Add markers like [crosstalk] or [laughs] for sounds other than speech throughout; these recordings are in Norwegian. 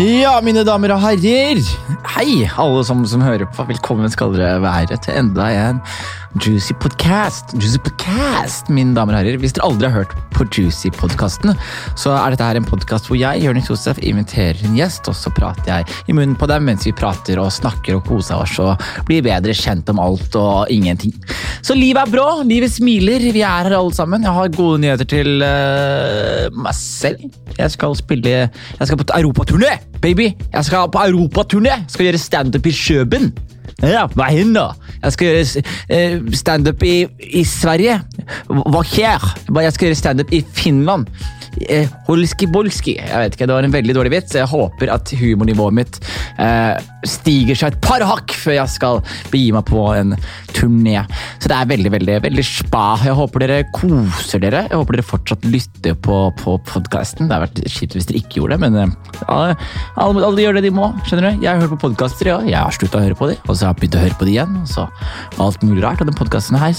Ja, mine damer og herrer. Hei, alle som, som hører på. Velkommen skal dere være til enda en Juicy podcast. Juicy podcast, mine damer og herrer. Hvis dere aldri har hørt på Juicy-podkasten, så er dette her en podkast hvor jeg, Jonis Josef, inviterer en gjest, og så prater jeg i munnen på dem mens vi prater og snakker og koser oss og blir bedre kjent om alt og ingenting. Så livet er bra, livet smiler, vi er her alle sammen. Jeg har gode nyheter til uh, meg selv. Jeg skal spille Jeg skal på europaturné, baby! Jeg skal på europaturné! Skal gjøre standup i Kjøben. Ja, hva hender? Jeg skal gjøre uh, standup i, i Sverige. Hva skjer? Jeg skal gjøre standup i Finland. Eh, Holski-bolski. Jeg vet ikke, Det var en veldig dårlig vits. Jeg håper at humornivået mitt eh, stiger seg et par hakk før jeg skal begi meg på en turné. Så det er veldig, veldig veldig spa. Jeg håper dere koser dere. Jeg håper dere fortsatt lytter på, på podkasten. Det har vært kjipt hvis dere ikke gjorde det, men eh, alle, alle, alle, gjør det de må. skjønner du? Jeg hørt på podkaster, ja. jeg har slutta å høre på dem, og så har jeg begynt å høre på dem igjen. så alt mulig rart. Og den podkasten her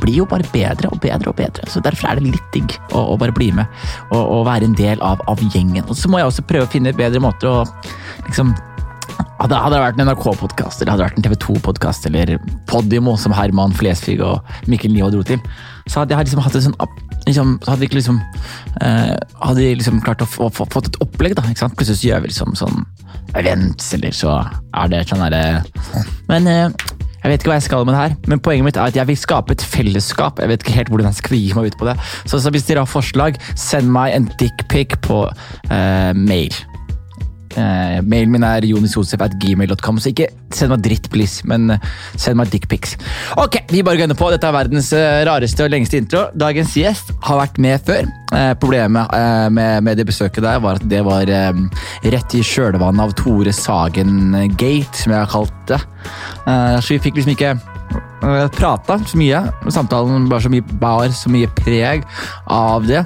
blir jo bare bedre og bedre og bedre. Så derfor er det litt digg å, å bare bli med og, og, være en del av, av, gjengen. Og så må jeg også prøve å finne bedre måter å liksom hadde, hadde det vært en NRK-podkast eller hadde det vært en TV 2-podkast eller Podimo, som Herman Flesvig og Mikkel Nio dro til, så hadde jeg liksom hatt en sånn liksom, hadde vi ikke liksom eh, Hadde liksom klart å få, få, fått et opplegg, da. ikke sant? Plutselig så gjør vi liksom sånn events, eller så er det sånn derre Men uh, jeg vet ikke hva jeg skal med det her, men poenget mitt er at jeg vil skape et fellesskap. Jeg vet ikke helt hvordan jeg skal gi meg ut på det. Så, så hvis dere har forslag, send meg en dickpic på uh, mail. Uh, mailen min er jonisjosef.gmail.com, så ikke send meg dritt, please, men uh, send meg dickpics. Ok, vi bare gønner på. Dette er verdens uh, rareste og lengste intro. Dagens gjest har vært med før. problemet med, med, det besøket der var at det var rett i kjølvannet av Tore Sagen-gate, som jeg har kalt det. så vi fikk liksom ikke prata så mye. Samtalen bar så mye, bar så mye preg av det.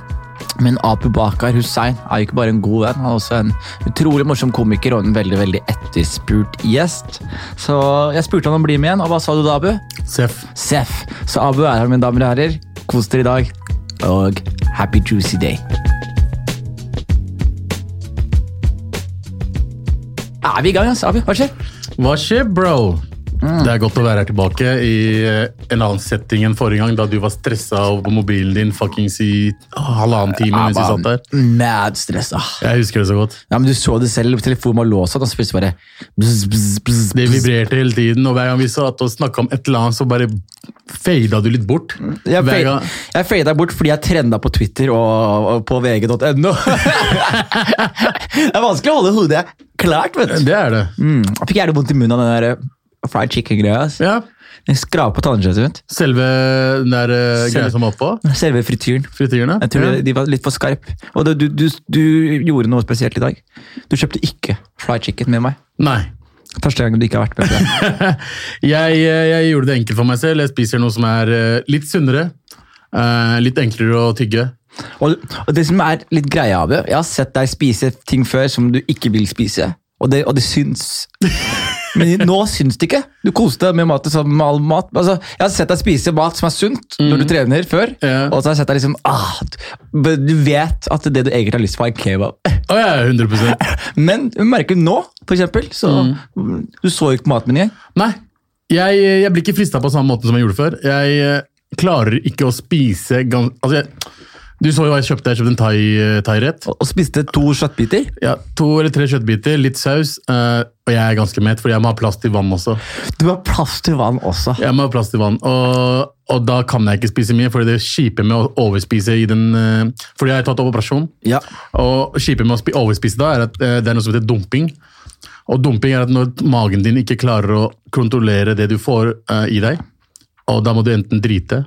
Men Apu Bakar Hussein er jo ikke bare en god venn, han er også en utrolig morsom komiker og en veldig veldig etterspurt gjest. Så jeg spurte han om å bli med igjen, og hva sa du da, Abu? Seff. Seff. Så Abu er her, mine damer og herrer. Kos dere i dag, og happy juicy day. Er vi i gang, altså? Abu, hva skjer? Hva skjer, bro? Mm. Det er godt å være her tilbake i eh, en annen setting enn forrige gang, da du var stressa på mobilen din fuckings i halvannen time mens vi satt der. Mad stressa. Jeg husker det så godt. Ja, men Du så det selv, telefonen var låst, og så plutselig bare bzz, bzz, bzz, Det vibrerte hele tiden, og hver gang vi satt og snakka om et eller annet, så bare fada du litt bort. Jeg, fade, jeg fada bort fordi jeg trenda på Twitter og, og på vg.no. [laughs] det er vanskelig å holde hodet klart, vet du. Det er det. Mm. Jeg fikk gjerne vondt i munnen av den der fried chicken-greia. Ja. Den skraper på tannkjøttet. Selve den der uh, greia som var oppå? Selve frityren. Frityrene? Jeg tror ja. de var litt for skarpe. Og du, du, du, gjorde noe spesielt i dag. Du kjøpte ikke fried chicken med meg. Nei. Første gang du ikke har vært med på det. [laughs] jeg, jeg, gjorde det enkelt for meg selv. Jeg spiser noe som er uh, litt sunnere. Litt enklere å tygge. Og, og, det som er litt greia av det, jeg har sett deg spise ting før som du ikke vil spise, og det, og det syns. [laughs] Men nå syns det ikke. Du koste deg med mat som med all mat. Altså, jeg har sett deg spise mat som er sunt mm. når du trener før. Ja. Og så har jeg sett deg liksom ah, Du vet at det du egentlig har lyst på, er kebab. Oh, ja, 100%. [laughs] Men du merker nå, for eksempel, så mm. Du så ikke på matmenyen. Nei. Jeg, jeg, blir ikke frista på samme måte som jeg gjorde før. Jeg eh, klarer ikke å spise gans... Altså, jeg du så jo jeg kjøpte. Jeg kjøpte en thai-rett. Thai og spiste to kjøttbiter? Ja, To eller tre kjøttbiter, litt saus. Uh, og jeg er ganske mett, for jeg må ha plass til vann også. Du har plass til vann også? Jeg må ha plass til vann. Og, og da kan jeg ikke spise mye, for det kjipe med å overspise i den uh, Fordi jeg har tatt operasjon. Ja. Og kjipe med å overspise da, er at uh, det er noe som heter dumping. Og dumping er at når magen din ikke klarer å kontrollere det du får i deg, og da må du enten drite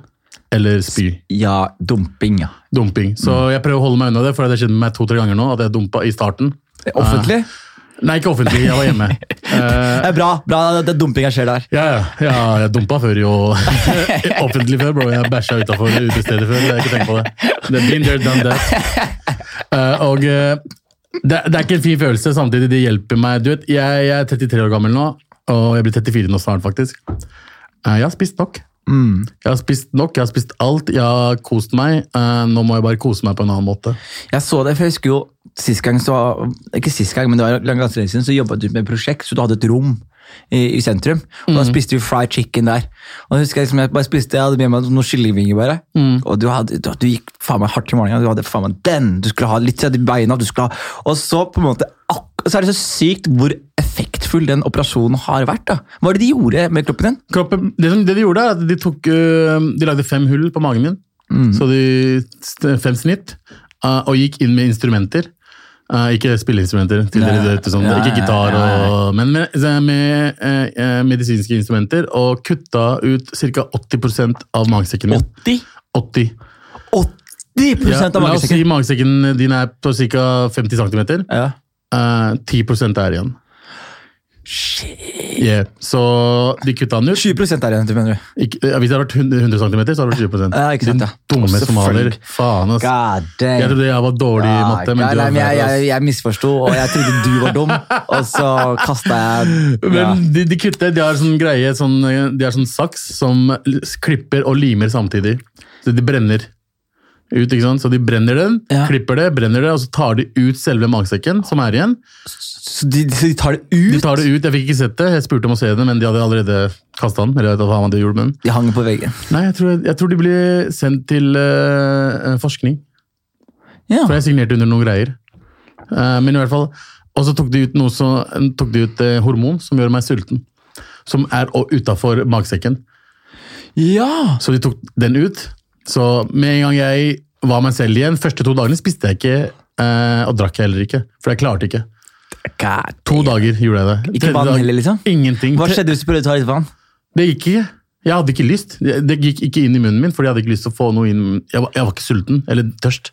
eller spy. Ja, dumping, ja. Dumping. Så mm. jeg prøver å holde meg unna det, for det har skjedd meg to-tre ganger nå. at jeg dumpa i starten. Offentlig? Uh, nei, ikke offentlig. Jeg var hjemme. Uh, [laughs] det er bra, bra det dumpinga skjer der. Ja, ja. ja jeg dumpa før jo. [laughs] offentlig før, bro. Jeg bæsja utafor utestedet før. Jeg har ikke tenkt på det. Er been there, done that. Uh, [laughs] og det, det, er ikke en fin følelse, samtidig det hjelper meg. Du vet, jeg, jeg er 33 år gammel nå, og jeg blir 34 nå snart, faktisk. jeg har spist nok. Jeg har spist nok, jeg har spist alt, jeg har kost meg. Eh, nå må jeg bare kose meg på en annen måte. Jeg så det, for jeg husker jo sist gang, så, ikke sist gang, men det var lang siden, så jobbet du med et prosjekt, så du hadde et rom i, i sentrum, og da spiste vi fried chicken der. Og da husker Jeg liksom, jeg bare spiste, jeg hadde med meg noen kyllingvinger bare, og du, hadde, du, du gikk faen meg hardt i morgenen, du hadde faen meg den, du skulle ha litt til beina, du skulle ha, og så på en måte, ak så er det så sykt hvor effektfull den operasjonen har vært da. Hva var det de gjorde med kroppen din? Kroppen, det, som, det de gjorde, er at de, tok, øh, de lagde fem hull på magen min. Så de Fem snitt. øh, og gikk inn med instrumenter. Øh, ikke spilleinstrumenter, til dere vet, sånn, ikke gitar, og, men med, med medisinske instrumenter. Og kutta ut ca. 80% av magesekken min. 80? 80. 80 Ja, av la oss si magesekken? magesekken din er på ca. 50 cm. Ja. 10% er igjen. Shit. Yeah. Så de kutta den ut. 20 er det, mener du? Ikke, ja, hvis det hadde vært 100, 100 cm, så hadde det vært 20 Ja, ikke sant, Din ja. dumme Selvfølgelig. somalier. Faen, ass. Jeg trodde jeg var dårlig i matte, men God, du nei, jeg, jeg, jeg misforsto, og jeg trodde du var dum, [laughs] og så kasta jeg ja. Men de, de kutter, de har sånn greie, sånn, de har sånn saks som klipper og limer samtidig. Så de brenner ut, ikke sant? Så de brenner den, Ja. klipper det, brenner det, og så tar de ut selve magesekken som er igjen. Så de, de tar det ut? De tar det ut, jeg fikk ikke sett det, jeg spurte om å se det, men de hadde allerede kastet den. Eller hva de gjorde med den. De hang på veggen. Nei, jeg tror, jeg tror de blir sendt til uh, forskning. Ja. For jeg signerte under noen greier. Uh, men i hvert fall, Og så tok de ut, noe så, tok de ut uh, hormon som gjør meg sulten. Som er utafor magesekken. ja. Så de tok den ut. Så med en gang jeg var meg selv igjen, første to dagene spiste jeg ikke, eh, og drakk jeg heller ikke. For jeg klarte ikke. God. To dager gjorde jeg det. Ikke vann heller, liksom? Ingenting. Hva skjedde hvis du prøvde å ta litt vann? Det gikk ikke. Jeg hadde ikke lyst. Det gikk ikke inn i munnen min, fordi jeg hadde ikke lyst til å få noe inn. Jeg var, jeg var ikke sulten, eller tørst.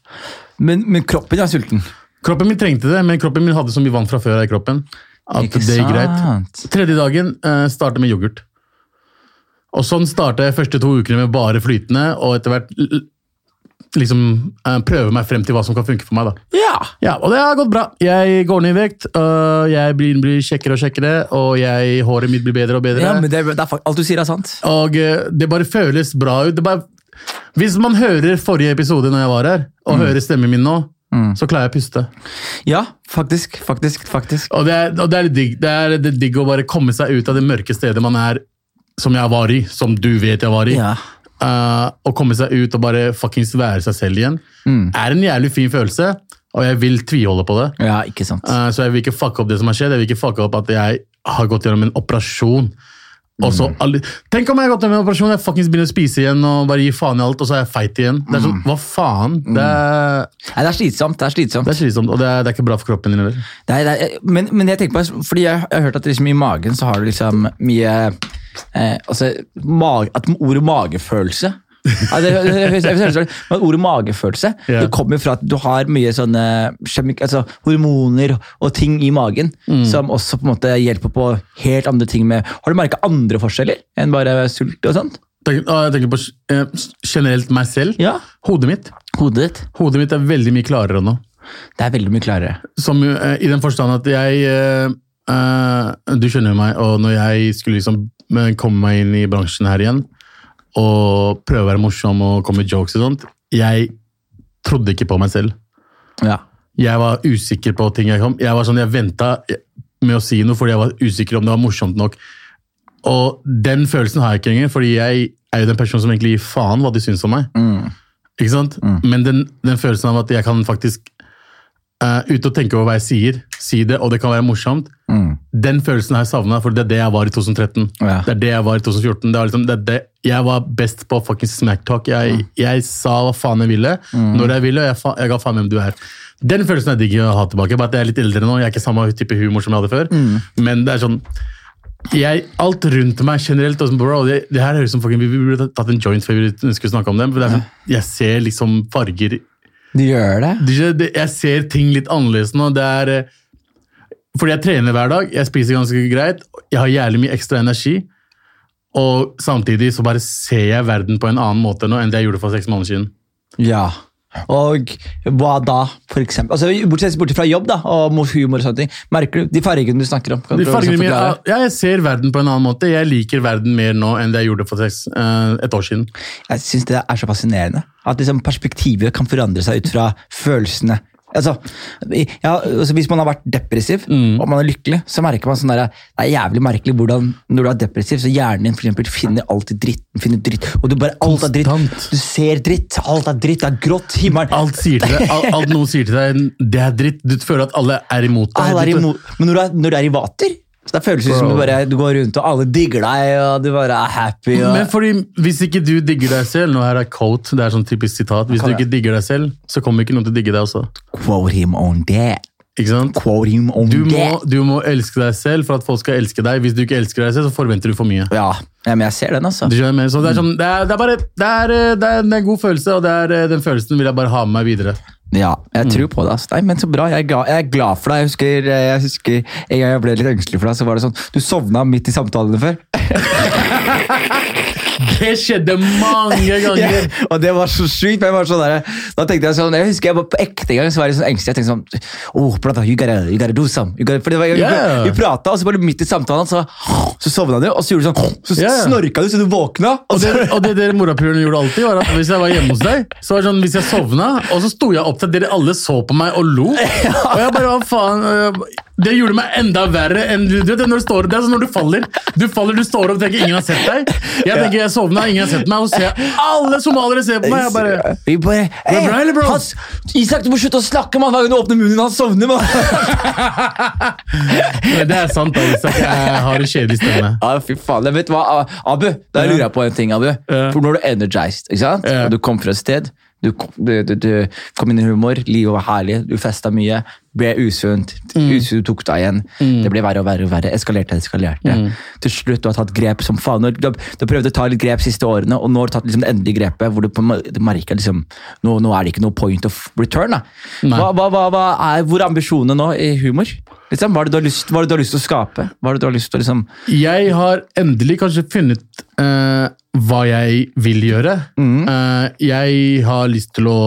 Men, men kroppen er sulten. Kroppen min trengte det, men kroppen min hadde så mye vann fra før i kroppen. At Ikke det gikk greit. Tredje dagen uh, startet med yoghurt. Og sånn startet jeg første to ukene med bare flytende, og etter hvert liksom eh, prøve meg frem til hva som kan funke for meg. da. Ja. Ja, Og det har gått bra. Jeg går ned i vekt, jeg blir, blir kjekkere og kjekkere, og jeg, håret mitt blir bedre og bedre. ja, men det, det er, alt du sier er sant. Og eh, det bare føles bra ut. Det bare, hvis man hører forrige episode når jeg var her, og hører stemmen min nå, så klarer jeg å puste. Ja, faktisk, faktisk, faktisk. Og det er, og det er litt digg. Det er, det er digg å bare komme seg ut av det mørke stedet man er, som jeg var i, som du vet jeg var i. Ja. Uh, å komme seg ut og bare fuckings være seg selv igjen, er en jævlig fin følelse, og jeg vil tviholde på det. Ja, ikke sant. Uh, så jeg vil ikke fucke opp det som har skjedd. Jeg vil ikke fucke opp at jeg har gått gjennom en operasjon. Og så alle, Tenk om jeg har gått gjennom en operasjon jeg fuckings begynner å spise igjen og bare gir faen i alt, og så er jeg feit igjen. Det er sånn, Hva faen? Det er, Nei, det er slitsomt. Det er slitsomt. det er slitsomt, og det er, det er ikke bra for kroppen din heller. Er, men, men jeg tenker på, fordi jeg, jeg har hørt at liksom i magen så har du liksom mye eh, altså, mag, at Ordet magefølelse men Ordet magefølelse yeah. det kommer fra at du har mye sånne altså, hormoner og ting i magen som også på en måte hjelper på helt andre ting med Har du merka andre forskjeller enn bare sult og sånt? Jeg tenker på eh, generelt meg selv. Ja. Hodet mitt. Hodet ditt. Hodet mitt er veldig mye klarere nå. Det er veldig mye klarere. Som, eh, I den forstand at jeg eh, Du skjønner jo meg, og når jeg skulle liksom komme meg inn i bransjen her igjen, og prøve å være morsom og komme med jokes og sånt, jeg trodde ikke på meg selv. Ja. Jeg var usikker på ting jeg kom. Jeg var sånn, jeg venta med å si noe fordi jeg var usikker om det var morsomt nok. Og den følelsen har jeg ikke lenger, fordi jeg er jo den personen som egentlig gir faen hva de syns om meg. Ikke sant? Men den, den følelsen av at jeg kan faktisk uh, ute og tenke over hva jeg sier, si det, og det kan være morsomt, den følelsen har jeg savna, for det er det jeg var i 2013. Ja. Det er det jeg var i 2014. Det var liksom, det det, jeg var best på fucking smacktalk. Jeg, jeg sa hva faen jeg ville, når jeg ville, og jeg, fa jeg ga faen hvem du er. Den følelsen er digg å ha tilbake. Bare at jeg er litt eldre nå. Jeg er ikke samme type humor som jeg hadde før. Men det er sånn jeg, Alt rundt meg generelt og sånn, bro, det, det her høres ut som fucking, Vi burde tatt en joint før vi skulle snakke om det. For er sånn, jeg ser liksom farger Du gjør det? jeg ser ting litt annerledes nå. Det er eh, fordi jeg trener hver dag, jeg spiser ganske greit, jeg har jævlig mye ekstra energi. Og samtidig så bare ser jeg verden på en annen måte nå enn det jeg gjorde for seks måneder siden. Ja. Og hva da, for eksempel? Altså, bortsett, bortsett fra jobb da, og humor og sånne ting. Merker du de fargene du snakker om? De fargene mine, ja, jeg ser verden på en annen måte. Jeg liker verden mer nå enn det jeg gjorde for seks, eh, et år siden. Jeg syns det er så fascinerende. At liksom perspektivet kan forandre seg ut fra følelsene. Altså, ja, altså Hvis man har vært depressiv Mm. og man er lykkelig, så merker man sånn der, det er jævlig merkelig hvordan når du er depressiv, så hjernen din for eksempel, finner alltid dritt. Finner dritt og du bare, alt er dritt. Du ser dritt, alt er dritt, det er grått. Himmelen Alt, sier til deg, alt, alt noen sier til deg, det er dritt. Du føler at alle er imot deg. er imot. Men når du er, når du er i vater, så det føles som du, bare, du går rundt og alle digger deg, og du bare er happy. Og, Men fordi Hvis ikke du digger deg selv Nå her er quote, det er sånn typisk sitat. Hvis du ikke digger deg selv, så kommer ikke noen til å digge deg også. Quote him on that. Ikke sant? Quote him on Du må, that. du må elske deg selv for at folk skal elske deg. Hvis du ikke elsker deg selv, så forventer du for mye. Ja, ja, men jeg ser den, altså. Det, er sånn, det, er, det er bare det er, det er en god følelse, og det eh, den følelsen vil jeg bare ha med meg videre. Ja, jeg Mm. tror på det. Altså. Nei, men så bra. Jeg er, glad, jeg er glad for deg. Jeg husker, jeg husker jeg ble litt engstelig for deg, så var det sånn Du sovna midt i samtalene før. [laughs] Det skjedde mange [laughs] ganger! og det var så sykt. Men jeg var sånn der, da tenkte Jeg sånn, jeg husker jeg var på ekte gang så var jeg sånn engstelig. Jeg tenkte sånn oh, brother, you gotta, you gotta do some. You gotta, for det var, Yeah. Vi prata, og så bare midt i samtalen så, så sovna du, og så gjorde du sånn Så Yeah. snorka du så du våkna. Og Og det, og det dere morapulerne gjorde alltid, var at hvis jeg var hjemme hos deg, så var det sånn, hvis jeg sovna, og så sto jeg opp til at dere alle så på meg og lo. [laughs] Og jeg bare, hva faen? Det gjorde meg enda verre enn du vet, når du står, Det er sånn når du faller. Du faller, du står opp og tenker ingen har sett deg. Jeg tenker jeg sovna, ingen har sett meg, og så ser jeg alle somaliere ser på meg. Jeg bare, vi bare hey, bra, eller, bro? Hans, Isak, du må slutte å snakke, mann! Hver gang du åpner munnen, han sovner, mann! [laughs] Det er sant, da, Isak. Jeg har en kjedelig stemme. [laughs] Ja, fy faen. Jeg vet hva, Abu, da lurer jeg på en ting, Abu. For nå er du energized, ikke sant? Og du kom fra et sted. Du, kom- du, du, du kom inn i humor, livet var herlig, du festa mye. Ble usunt. Mm. Usunt tok deg igjen. Det ble verre og verre. og verre, Eskalerte eskalerte. Mm. Til slutt du har tatt grep som faen. Du, du har prøvd å ta litt grep siste årene, og nå har du tatt liksom det endelige grepet. hvor du du merker liksom, nå, nå er det ikke noe point of return. da. Hva, hva, hva, er, hvor er ambisjonene nå i humor? Liksom, hva, er det du har lyst, til å skape? Hva er det du har lyst til å liksom... Jeg har endelig kanskje funnet eh, hva jeg vil gjøre. Eh, jeg har lyst til å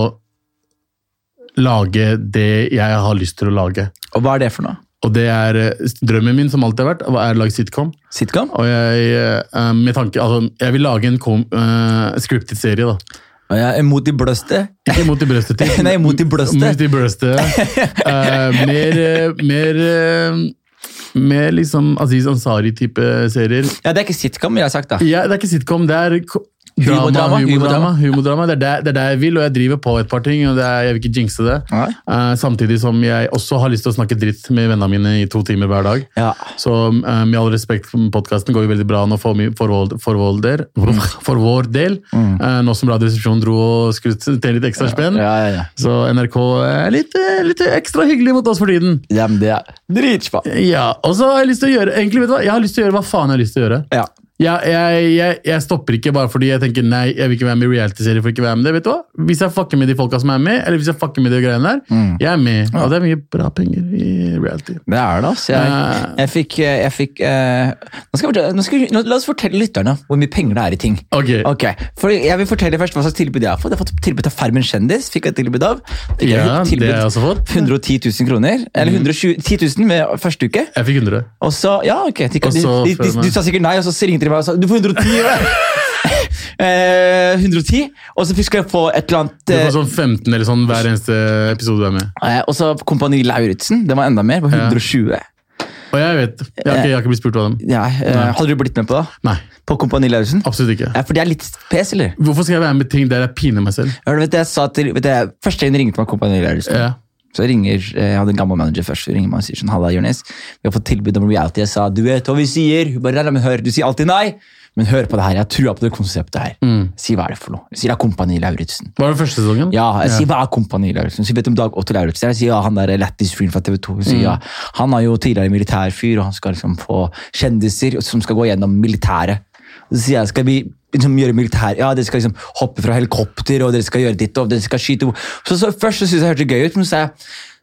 lage det jeg har lyst til å lage. Og hva er det for noe? Og det er eh, drømmen min, som alltid har vært, er å lage sitcom. Sitcom? Og jeg, eh, med tanke, altså, jeg vil lage en kom, uh, scripted serie, da. Og jeg er mot i bløste? Ikke mot i brøstet. [laughs] Nei, mot i brøstet. Mot i brøstet. Uh, [laughs] mer mer eh, mer liksom Aziz Ansari-type serier. Ja, Det er ikke sitcom, vi jeg ha sagt. da. Ja, det er ikke sitcom, det er Humordrama, humodrama, humordrama, humordrama. humordrama. Det, er det, jeg vil, og jeg driver på et par ting. og det er, Jeg vil ikke jinxe det. Eh, samtidig som jeg også har lyst til å snakke dritt med vennene mine i to timer hver dag. Ja. Så uh, med all respekt, podkasten går jo veldig bra nå for, for, for, vår, for, vår, del, del. Eh, nå som Radioresepsjonen dro og skulle tjene litt ekstra spenn. Ja, ja, ja. Så NRK er litt, litt ekstra hyggelig mot oss for tiden. ja men det er dritspa. Ja, og så har jeg lyst til å gjøre egentlig, vet du hva? Jeg har lyst til å gjøre hva faen jeg har lyst til å gjøre. Ja. Jeg, jeg, jeg, jeg stopper ikke bare fordi jeg tenker nei, jeg vil ikke være med i reality-serie. for ikke være med det, vet du hva? Hvis jeg fucker med de folka som er med, eller hvis jeg fucker med de greiene der, Mm. jeg er med. Og det er mye bra penger i reality. Det er det, altså. Jeg, Eh. fikk, jeg fikk uh, nå skal fortelle, nå skal nå, La oss fortelle lytterne hvor mye penger det er i ting. Ok. okay. for Jeg vil fortelle først hva slags tilbud jeg har fått. Jeg har fått tilbud av Farmen kjendis. fikk jeg tilbud av. Jeg Ja, tilbud, det har jeg også fått. 110 000 kroner. Eller 120, 10 000 med første uke. Jeg fikk 100. Og så, ja, ok. De, føler jeg- du sa sikkert nei, og så ringte de meg og sa du får 110. [laughs] eh, 110, og så skal jeg få et eller annet Du eh, får sånn 15 eller sånn hver eneste episode du er med. eh, Og så Kompani Lauritzen. Det var enda mer. på Ja. 120. Og jeg vet, jeg har ikke, jeg har ikke blitt spurt av dem. Ja, eh, hadde du blitt med på det? Nei, På Kompani Lauritzen? absolutt ikke. Ja, for det er litt pes, eller? Hvorfor skal jeg være med ting der jeg piner meg selv? Hør, du vet, det jeg sa til, vet du, første gang de ringte meg Kompani Lauritzen, Ja. Så ringer eh, Jeg hadde en gammel manager først. Hun ringer meg og sier sånn, Halla, Jonis. Vi har fått tilbud om reality. Jeg sa du vet hva vi sier. Hun bare, men hør, Du sier alltid nei, men hør på det her. Jeg tror på det konseptet her. Mm. Si hva er det for noe. Si det er Kompani Lauritzen. Var det første sesongen? Ja, jeg sier hva er Kompani Lauritzen? Så vet vet om Dag Otto Lauritzen. Jeg sier ja, han der lættis-fyren fra TV 2. Sier, mm. ja, han er jo tidligere militærfyr, og han skal liksom få kjendiser som skal gå gjennom militæret. Så sier jeg, skal vi liksom gjøre militær? Ja, dere skal liksom hoppe fra helikopter, og dere skal gjøre ditt, og dere skal skyte. Så, så Først så syntes jeg det hørtes gøy ut, men så sa jeg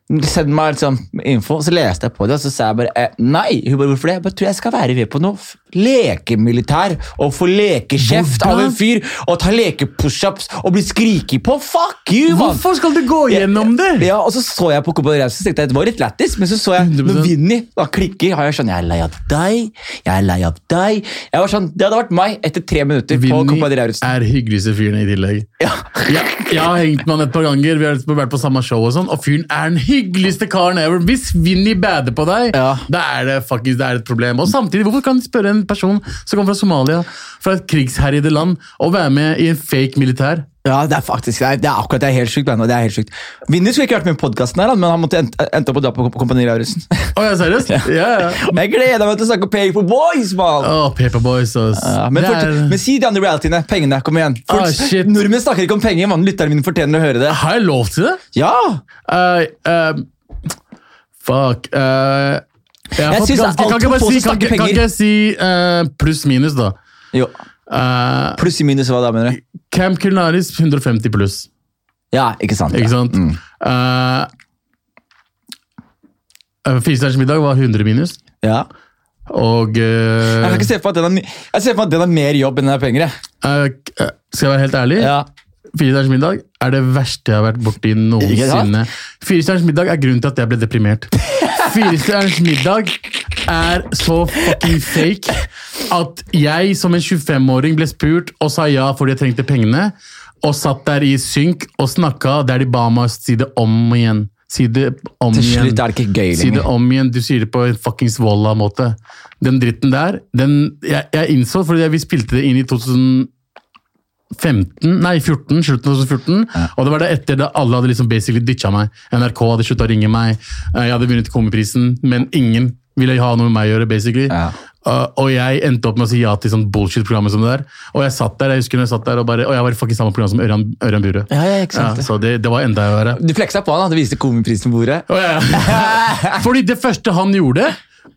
Send meg liksom info. Så leste jeg på det, og så sa jeg bare eh, nei. Hun bare, hvorfor det? Jeg bare tror jeg skal være med på noe lekemilitær og få lekekjeft av en fyr og ta lekepushups og bli skriket på. Fuck you, man! Hvorfor skal du gå gjennom det? Ja, og så så jeg på Lauritzen, så tenkte jeg det var litt lættis, men så så jeg 100%. når Vinni da klikker, har jeg sånn Jeg er lei av deg, jeg er lei av deg. Jeg var sånn, Det hadde vært meg etter tre minutter på Vinni Kompani Lauritzen. er hyggeligste fyren i tillegg. Ja. Ja, jeg har hengt med han et par ganger, vi har vært på samme show, og sånn, og fyren er den hyggeligste karen ever. Hvis Vinni bader på deg, Ja. da er det faktisk det er et problem. Og samtidig, hvorfor kan du spørre en person som kommer fra Somalia, fra et krigsherjede land, å være med i en fake militær? Ja, det er faktisk det er, det er akkurat det er helt sykt, men Det er helt sykt. Vinni skulle ikke vært med i podkasten, men han måtte endte opp å dra på Kompani Lauritzen. [laughs] Oh, ja, seriøst? Ja, ja. Men jeg gleder meg til å snakke om Pay for Boys, man! Å, Paperboys. Ja, men, Det er- men si de andre realityene. Pengene. Kom igjen. Folk, Ah, shit. nordmenn snakker ikke om penger. Man, lytterne mine fortjener å høre det. Har jeg lov til det? Ja! Uh, uh, fuck. Uh, jeg Jeg synes alt kan, ikke jeg si, kan, ikke- kan penger. ikke jeg si pluss-minus, da? Jo. Uh, Pluss i minus, hva da, mener du? Camp Culinaris 150 pluss. Ja, ikke sant. Ikke ja. sant? Mm. Uh, Firestjerners middag var 100 minus. Ja. Og Jeg uh, kan ikke se for meg at den jeg er mer jobb enn den er penger. uh, Skal jeg være helt ærlig? Ja. Firestjerners middag er det verste jeg har vært borti noensinne. Firestjerners middag er grunnen til at jeg ble deprimert. [laughs] Firestjerners middag er så fucking fake at jeg som en 25-åring ble spurt og sa ja fordi jeg trengte pengene, og satt der i synk og snakka der de ba meg si det om igjen. Si det om Til igjen. slutt er det ikke gøy Si det om igjen. Du sier det på en fuckings Volla-måte. Den dritten der, den Jeg, jeg innså, fordi vi spilte det inn i 2015 Nei, 14, slutten av 2014. Og det var det etter da alle hadde liksom basically ditcha meg. NRK hadde slutta å ringe meg. Eh, Jeg hadde vunnet Komiprisen, men ingen ville ha noe med meg å gjøre. basically. Ja. Uh, og jeg endte opp med å si ja til sånn bullshit-programmet som det der. Og jeg satt der, jeg husker når jeg satt der og bare, og jeg var i fucking samme program som Ørjan, Ørjan Burøe. Ja, ja, ikke sant. så det, det var enda verre. Du fleksa på han, da. Du viste komiprisen på bordet. Oh, ja. [laughs] Fordi det første han gjorde,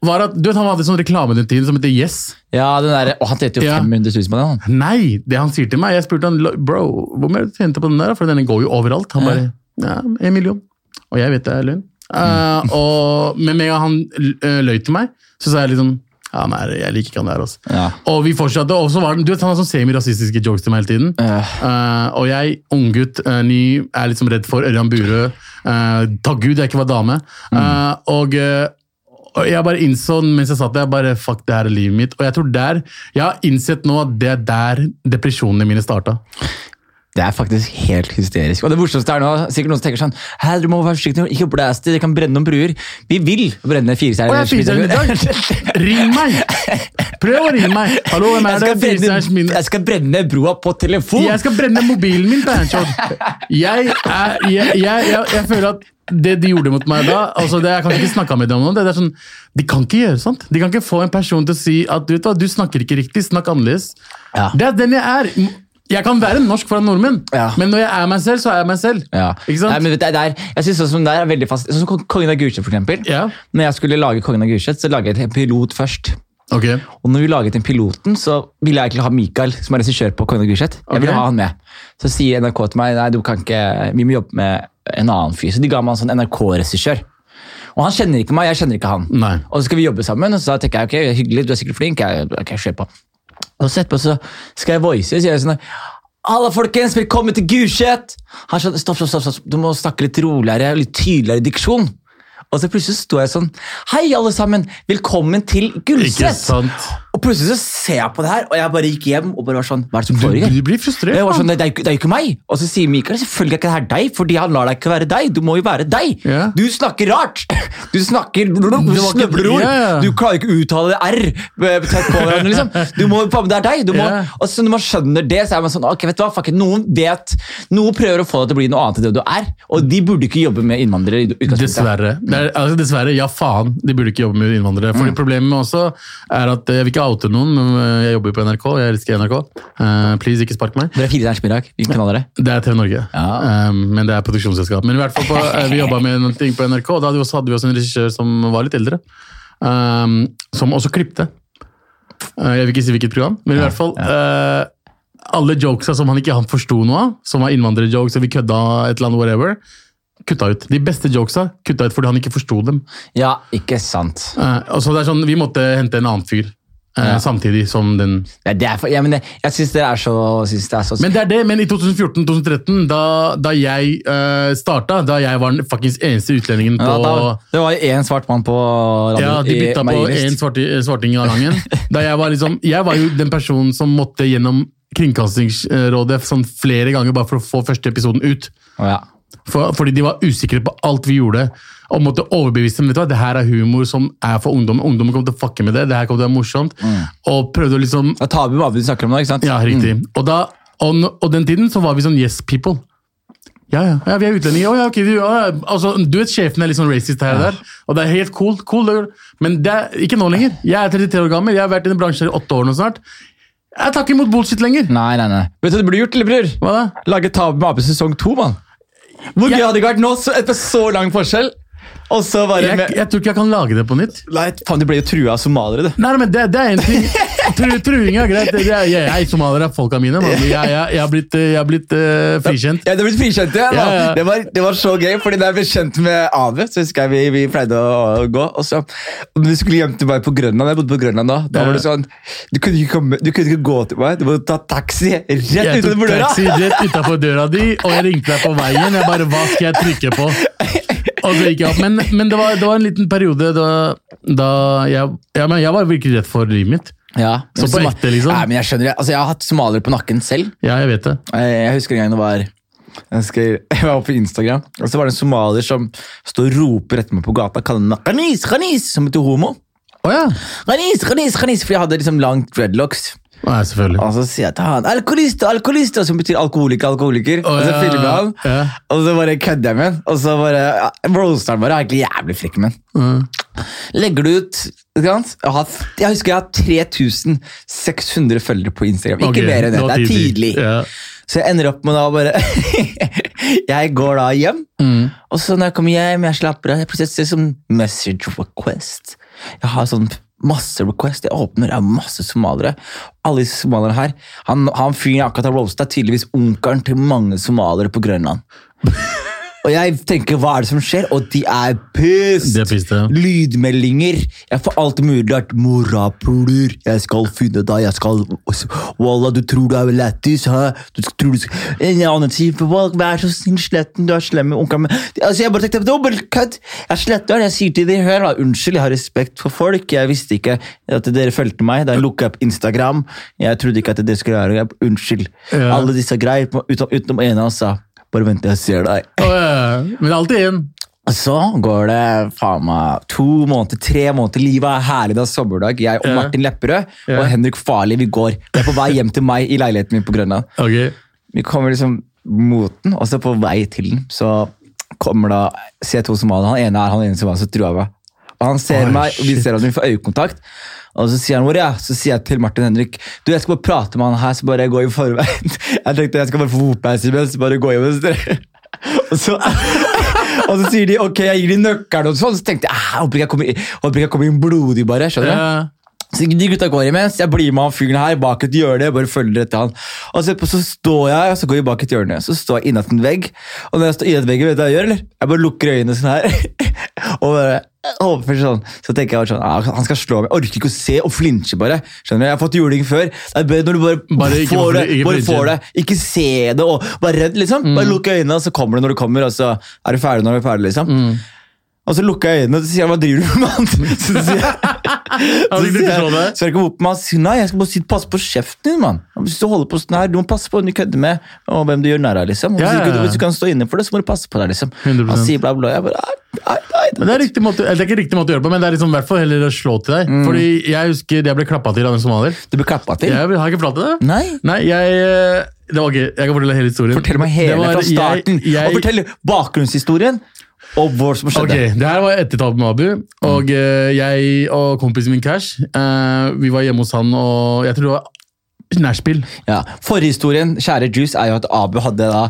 var at du vet, han hadde sånn reklame den tiden som heter Yes. Ja, den der, Og han tjente jo Ja. 500 000 på den. han. Nei, det han sier til meg Jeg spurte han, bro, hvor mye tjente på den der? For den går jo overalt. Han bare, ja, en million. Og jeg vet det er løgn. Uh, og, men med en gang han uh, løy til meg, så sa jeg liksom ja, nei, jeg liker ikke han der. Altså. Ja. Og vi fortsatte, og så var den, du vet, Han har sånn semi-rasistiske jokes til meg hele tiden. Ja. Uh, og jeg, unggutt, uh, ny, er liksom redd for Ørjan Burøe. Uh, takk Gud jeg ikke var dame. Eh, og, eh, og jeg bare innså mens jeg satt der, bare, fuck, det her er livet mitt. Og jeg tror der, jeg har innsett nå at det er der depresjonene mine starta. Det er faktisk helt hysterisk. Og det morsomste er nå, sikkert noen som tenker sånn Hæ, du må være forsiktig, ikke blæs det, det kan brenne noen bruer. Vi vil brenne fire Å, jeg er firestjerners! Ring meg! Prøv å ringe meg! Hallo, hvem Jeg er det? skal, brenne, jeg skal brenne broa på telefon! Jeg skal brenne mobilen min, Bernchod. Jeg, jeg, jeg, jeg, jeg føler at det de gjorde mot meg da altså det, Jeg kan ikke snakke med dem om det. det sånn, de kan ikke gjøre sånt. De kan ikke få en person til å si at du, vet hva, du snakker ikke riktig, snakk annerledes. Ja. Det er den jeg er. Jeg kan være norsk foran nordmenn, Ja. men når jeg er meg selv, så er jeg meg selv. Ja. Ikke sant? Nei, men det er, jeg synes også, det er veldig fast Sånn som Kong- Kongen av Gulset, for eksempel. Ja. Når jeg skulle lage Kongen av Gulset, så laget jeg en pilot først. Okay. Og når vi laget den piloten, så ville jeg egentlig ha Mikael, som er regissør på Kongen av Gulset. Jeg ville ha han med. Så sier NRK til meg nei, du kan ikke, vi må jobbe med en annen fyr. Så de ga meg en sånn NRK-regissør. Og han kjenner ikke meg, jeg kjenner ikke han. Nei. Og så skal vi jobbe sammen, og så tenker jeg ok, hyggelig, du er sikkert flink. Jeg, okay, kjør på. Og så etterpå så skal jeg voice, så jeg sånn Halla, folkens, velkommen til Gulset! Han stopp, stopp, stopp, stopp, du må snakke litt roligere, litt tydeligere diksjon. Og så plutselig står jeg sånn Hei, alle sammen! Velkommen til Gulset! Og plutselig så ser jeg på det her, og jeg bare gikk hjem og bare var sånn Hva er det som Du, foregår? du blir frustrert. Jeg var sånn, det, det er jo ikke meg! Og så sier Mikael selvfølgelig er ikke det her deg, fordi han lar deg ikke være deg. Du må jo være deg! Yeah. Du snakker rart! Du snakker du! Ja, ja. Du klarer ikke å uttale R eh, tett på hverandre, liksom. Du må, det er deg! Du må, yeah. Og så når man skjønner det, så er man sånn ok, vet du hva, fuck it, Noen vet Noen prøver å få deg til å bli noe annet enn det du er, og de burde ikke jobbe med innvandrere. i. Dessverre. Er, altså dessverre, ja faen, de burde ikke jobbe med innvandrere. Fordi Problemet også er at jeg vil ikke oute noen, men eh, jeg jobber jo på NRK. Jeg elsker NRK. Uh, please, ikke spark meg. Dere er fire stjerners middag. Hvilken kanal er det? Det er TV Norge, Ja. um, men det er produksjonsselskap. Men i hvert fall på, uh, [laughs] vi jobba med noen ting på NRK, og da hadde vi også, hadde vi også en regissør som var litt eldre. Um, som også klipte. Uh, jeg vil ikke si hvilket program, men i hvert fall Alle jokesa som han ikke han forsto noe av, som var innvandrerjokes, og vi kødda et eller annet, whatever, kutta ut. De beste jokesa kutta ut fordi han ikke forsto dem. Ja, ikke sant. Uh, og så det er sånn, Vi måtte hente en annen fyr Ja. samtidig som den det er ja, men det, jeg syns det det er så Men det er det, men i 2014-2013, da, da jeg uh, starta, da jeg var den fuckings eneste utlendingen på ja, da, Det var én svart mann på Ja, de bytta på én svarting av gangen. Da jeg, var liksom, jeg var jo den personen som måtte gjennom Kringkastingsrådet sånn flere ganger bare for å få første episoden ut. Oh, ja. For, fordi de var usikre på alt vi gjorde, og måtte overbevise dem. vet du hva, Det her er humor som er for ungdom. Ungdommen kommer til å fucke med det. det her kommer til å være morsomt. Og prøvde å liksom Det er tabu hva vi snakker om da, ikke sant? Ja, riktig. Og, da, og, og den tiden så var vi sånn yes people. Ja, ja, ja vi er utlendinger. Oh, ja, okay, du, oh, ja. altså, du vet sjefen er litt sånn racist her og der, og det er helt cool. cool men det er ikke nå lenger. Jeg er 33 år gammel, jeg har vært i den bransjen i åtte år nå snart. Jeg tar ikke imot bullshit lenger. Nei, nei, nei. Vet du hva du burde gjort, lillebror? Lage Tabu med Ape sesong to, mann. Hvor gøy hadde det ikke vært nå, etter så lang forskjell? Og så bare Jeg, med, jeg tror ikke jeg kan lage det på nytt. Nei, faen, du ble jo trua av somaliere, du. Nei, men det, det er en ting. Tru, [laughs] truing er greit. Det er, jeg, jeg somalier er folka mine. Man. Jeg, jeg, jeg har blitt, jeg er blitt uh, frikjent. Ja, Du er blitt frikjent ja. Ja, ja. Det, var, det var så gøy, fordi da jeg ble kjent med Ave, så husker jeg vi, vi pleide å, gå. Og så og Vi skulle hjem til meg på Grønland. Jeg bodde på Grønland da. Da var det sånn Du kunne ikke, komme, du kunne ikke gå til meg, du måtte ta taxi rett Jeg tok utenfor døra! taxi rett utenfor døra di, og jeg ringte deg på veien. Jeg bare, hva skal jeg trykke på? [laughs] Og så gikk jeg opp. Men, men det, var, det var en liten periode da, da jeg, ja, men jeg var virkelig redd for livet mitt. Ja, Så på ekte, liksom? Nei, men Jeg skjønner det. Altså, jeg har hatt somaliere på nakken selv. Ja, jeg vet det. Jeg jeg husker en gang det var jeg, husker, [laughs] jeg var på Instagram, og så var det en somalier som står og roper etter meg på gata kaller meg Khanis, Khanis, som heter homo. Oh, ja. Khanis, Khanis, Khanis, For jeg hadde liksom langt dreadlocks. Nei, selvfølgelig. Og så sier jeg til han alkoholister, alkoholister, som betyr alkoholiker, alkoholiker. Oh, og så filmer han, ja. og så bare kødder jeg med. Og så bare ja, roaster han bare. Er egentlig jævlig frekk med. Mm. Legger du ut ikke sant? Jeg, har, jeg husker jeg har 3600 følgere på Instagram. Ikke okay, mer enn det. det er tidlig. Yeah. Så jeg ender opp med da bare [laughs] Jeg går da hjem, Mm. og så når jeg kommer hjem, jeg slapper av, jeg plutselig ser sånn message request. Jeg har sånn masse request, jeg åpner, det er masse somaliere. Alle disse somalierne her. Han, han fyren jeg akkurat har roasta, er tydeligvis onkelen til mange somaliere på Grønland. Og jeg tenker, hva er det som skjer? Og de er pissed! De er pissed, ja. Lydmeldinger. Jeg får alt mulig rart. Morapuler, jeg skal finne deg, jeg skal Walla, du tror du er lættis, hæ? Du tror du En annen sier vær så snill, slett den, du er slem med onkelen min. Altså, jeg bare tenkte, det var kødd! Jeg sletter den, jeg sier til dem, hør da, unnskyld, jeg har respekt for folk, jeg visste ikke at dere fulgte meg, da jeg lukket opp Instagram, jeg trodde ikke at dere skulle gjøre det, unnskyld. Ja. Alle disse greier, utenom, en ene oss sa, bare vent, til jeg ser deg. Men alltid inn. Så går det faen meg to måneder, tre måneder. Livet er herlig. Det er sommerdag. Jeg og Martin Lepperød og Henrik Farli vi går. Vi er på vei hjem til meg i leiligheten min på Grønland. Okay. Vi kommer liksom mot den, og så på vei til den, så kommer da ser jeg to somaliere. Han ene er han ene som var så trua meg. Og han ser Oi, meg, vi ser at vi får øyekontakt. Og så sier han hvor ja. Så sier jeg til Martin Henrik du jeg skal bare prate med han her, så bare jeg går i forveien. [laughs] Jeg tenkte jeg skal bare få fotbeis imens, bare gå hjem hos [laughs] dere. Og så, [laughs] og så sier de ok, jeg gir de nøkkelen, og sånn. Så tenkte jeg "Ah, jeg håper ikke jeg kommer inn blodig, bare. skjønner du? Ja. Så de gutta går imens, jeg blir med han fyren her bak et hjørne, jeg bare følger etter han. Og så, så står jeg, og så går jeg bak et hjørne, så står jeg innat en vegg. Og når jeg står innat veggen, vet du hva jeg gjør, eller? Jeg bare lukker øynene sånn her. [laughs] og bare, håper sånn, så tenker jeg bare sånn, ah, han skal slå meg. Jeg orker ikke å se og flinche bare. Skjønner du? Jeg har fått juling før. Det er bedre når du bare, Bare ikke får det, ikke bare får det. Ikke se det, og bare redd, liksom. Bare lukk øynene, og så kommer det når det kommer, og så er du ferdig når du er ferdig, liksom. Og så lukker jeg øynene, og så sier han, hva driver du med. [laughs] Så sier jeg, [laughs] Hadde ikke du jeg kom opp med han nei, jeg skal bare passe på kjeften din, mann. Hvis du holder på sånn her, du må passe på hvem du kødder med, og hvem du gjør narr av, liksom. Hvis, Ja, ja, du, ja. hvis du kan stå inne for det, så må du passe på deg, liksom. 100%. Han sier bla, bla. Jeg bare, nei, det er, riktig måte, eller det er ikke riktig måte å gjøre det på, men det er liksom, i hvert fall heller å slå til deg. Mm. Fordi jeg husker jeg ble klappa til av en somalier. Du ble klappa til. Jeg har ikke fortalt deg det? Nei. Nei, jeg eh, Det var gøy. Jeg kan fortelle hele historien. Fortell meg hele var- fra starten, Jeg, jeg, og fortell bakgrunnshistorien, og hva som skjedde? Okay, Det her var etter tapet med Abu. Og mm. jeg og kompisen min Cash, eh, vi var hjemme hos han, og jeg tror det var nachspiel. Ja. Forhistorien kjære Juice, er jo at Abu hadde da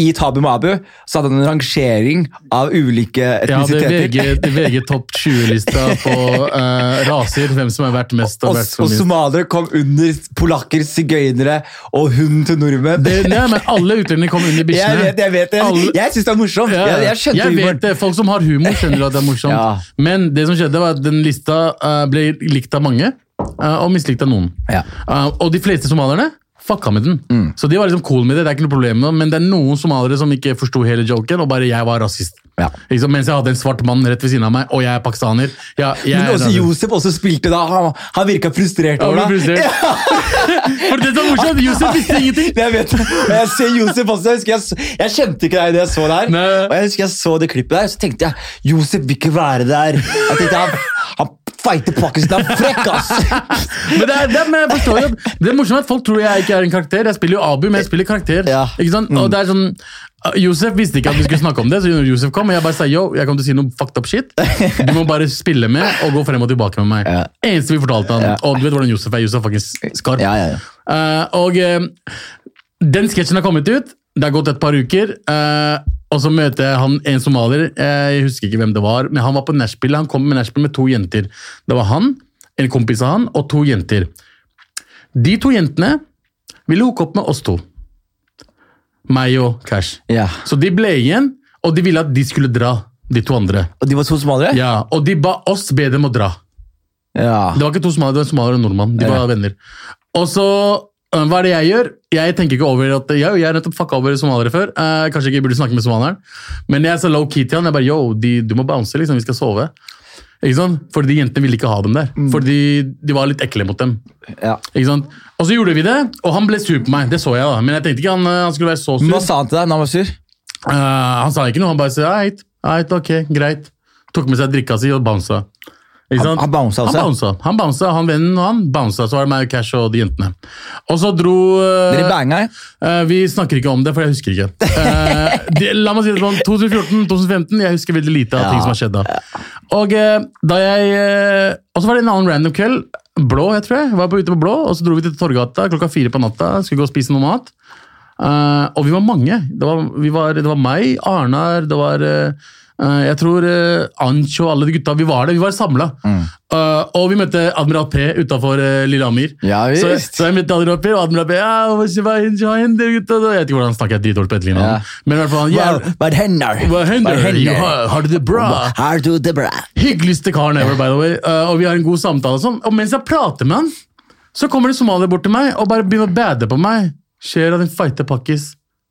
I Tabu med Abu så hadde han en rangering av ulike Ja, det er etnisiteter. VG, det er VG topp 20-lista på uh, raser, hvem som er verdt mest og og, verdt og minst. somaliere kom under polakker, sigøynere og hunden til nordmenn. Det, nei, men alle utlendinger kom under jeg vet, jeg vet det. Alle- Jeg syns det er morsomt. Ja, Jeg, jeg jeg vet det. Folk som har humor, skjønner at det er morsomt. Ja. Men det som skjedde, var at den lista uh, ble likt av mange, og mislikt av noen. Ja. Eh, og de fleste somalierne fucka med den. Mm. Så de var liksom cool med det, det er ikke noe problem med det, men det er noen somaliere som ikke forsto hele joken, og bare jeg var rasist. Ja. Liksom. Mens jeg hadde en svart mann rett ved siden av meg, og jeg er pakistaner. Jeg, jeg Men også. Josef også spilte da. Han, han virka frustrert Ja, over deg ble For det som er morsomt, Josef visste [laughs] ingenting! Jeg vet. Og jeg ser Josef også. Jeg, jeg, jeg kjente ikke deg da jeg så det her. Nei. Og jeg husker jeg så det klippet der, så tenkte jeg Josef vil ikke være der. Jeg tenkte Han, han feite Pakistan frekk, ass! Men det er, det men jeg forstår jo det er morsomt at folk tror jeg ikke er en karakter. Jeg spiller jo Abu, men jeg spiller karakter. Ja. Ikke sant? Og det er sånn uh, Josef visste ikke at vi skulle snakke om det, så når Josef kom, og jeg bare sa yo, jeg kom til å si noe fucked up shit. Du må bare spille med og gå frem og tilbake med meg. Ja. Eneste vi fortalte han. Og du vet hvordan Josef er. Josef er faktisk skarp. Ja, ja, ja. Eh, og uh, den sketsjen har kommet ut. Det har gått et par uker. eh, og så møter jeg han, en somalier. jeg husker ikke hvem det var, men han var på nachspiel. Han kom med nachspiel med to jenter. Det var han, en kompis av han, og to jenter. De to jentene ville hooke opp med oss to. Meg og Cash. ja. Så de ble igjen, og de ville at de skulle dra, de to andre. Og de var to somaliere? Ja, Og de ba oss be dem å dra. Ja. Det var ikke to somaliere, det var en somalier og en nordmann. De Ja. var venner. Og så, hva er det jeg gjør? Jeg tenker ikke over at jeg, jeg er nettopp fucka over somaliere før. Eh, kanskje ikke burde snakke med somalieren. Men jeg sa low key til han. Jeg bare, yo, de, du må bounce, liksom. Vi skal sove. Ikke sant? Fordi de jentene ville ikke ha dem der. Fordi de var litt ekle mot dem. ja. Ikke sant? Og så gjorde vi det, og han ble sur på meg. Det så jeg, da. Men jeg tenkte ikke han, øh, han skulle være så sur. hva sa han til deg når han var sur? Eh, han sa ikke noe, han bare sa eit, eit, ok, greit. Tok med seg drikka si og bounsa. Han- han bounsa også? Han bounsa, han, bounsa, han vennen og han bounsa, så var det meg og Cash og de jentene. Og så dro eh, Dere banga? Uh, Vi snakker ikke om det, for jeg husker ikke. Uh, [laughs] de, la meg si det sånn, 2014-2015, jeg husker veldig lite av Ja. ting som har skjedd da. Og eh, da jeg eh, Og så var det en annen random kveld, blå, jeg tror jeg, var på ute på blå, og så dro vi til Torgata klokka fire på natta, skulle gå og spise noe mat. Eh, og vi var mange. Det var, vi var, det var meg, Arnar, det var eh, eh, jeg tror Ancho og alle de gutta. Vi var det, vi var samla. og vi møtte Admiral P utafor Lillehammer. Ja, så, så jeg møtte Admiral P, og Admiral P ja, hender, gutta? Jeg vet ikke hvordan han snakker dritdårlig på etterlinja. Ja. Men i hvert fall, Hva, hender? hva hender? Har, du det bra? Har du det bra? Hyggeligste karen ever, by the way. Og vi har en god samtale. og Sånn. Og mens jeg prater med han, så kommer det somalier bort til meg og bare begynner å bade på meg. Skjer av din feite pakkis.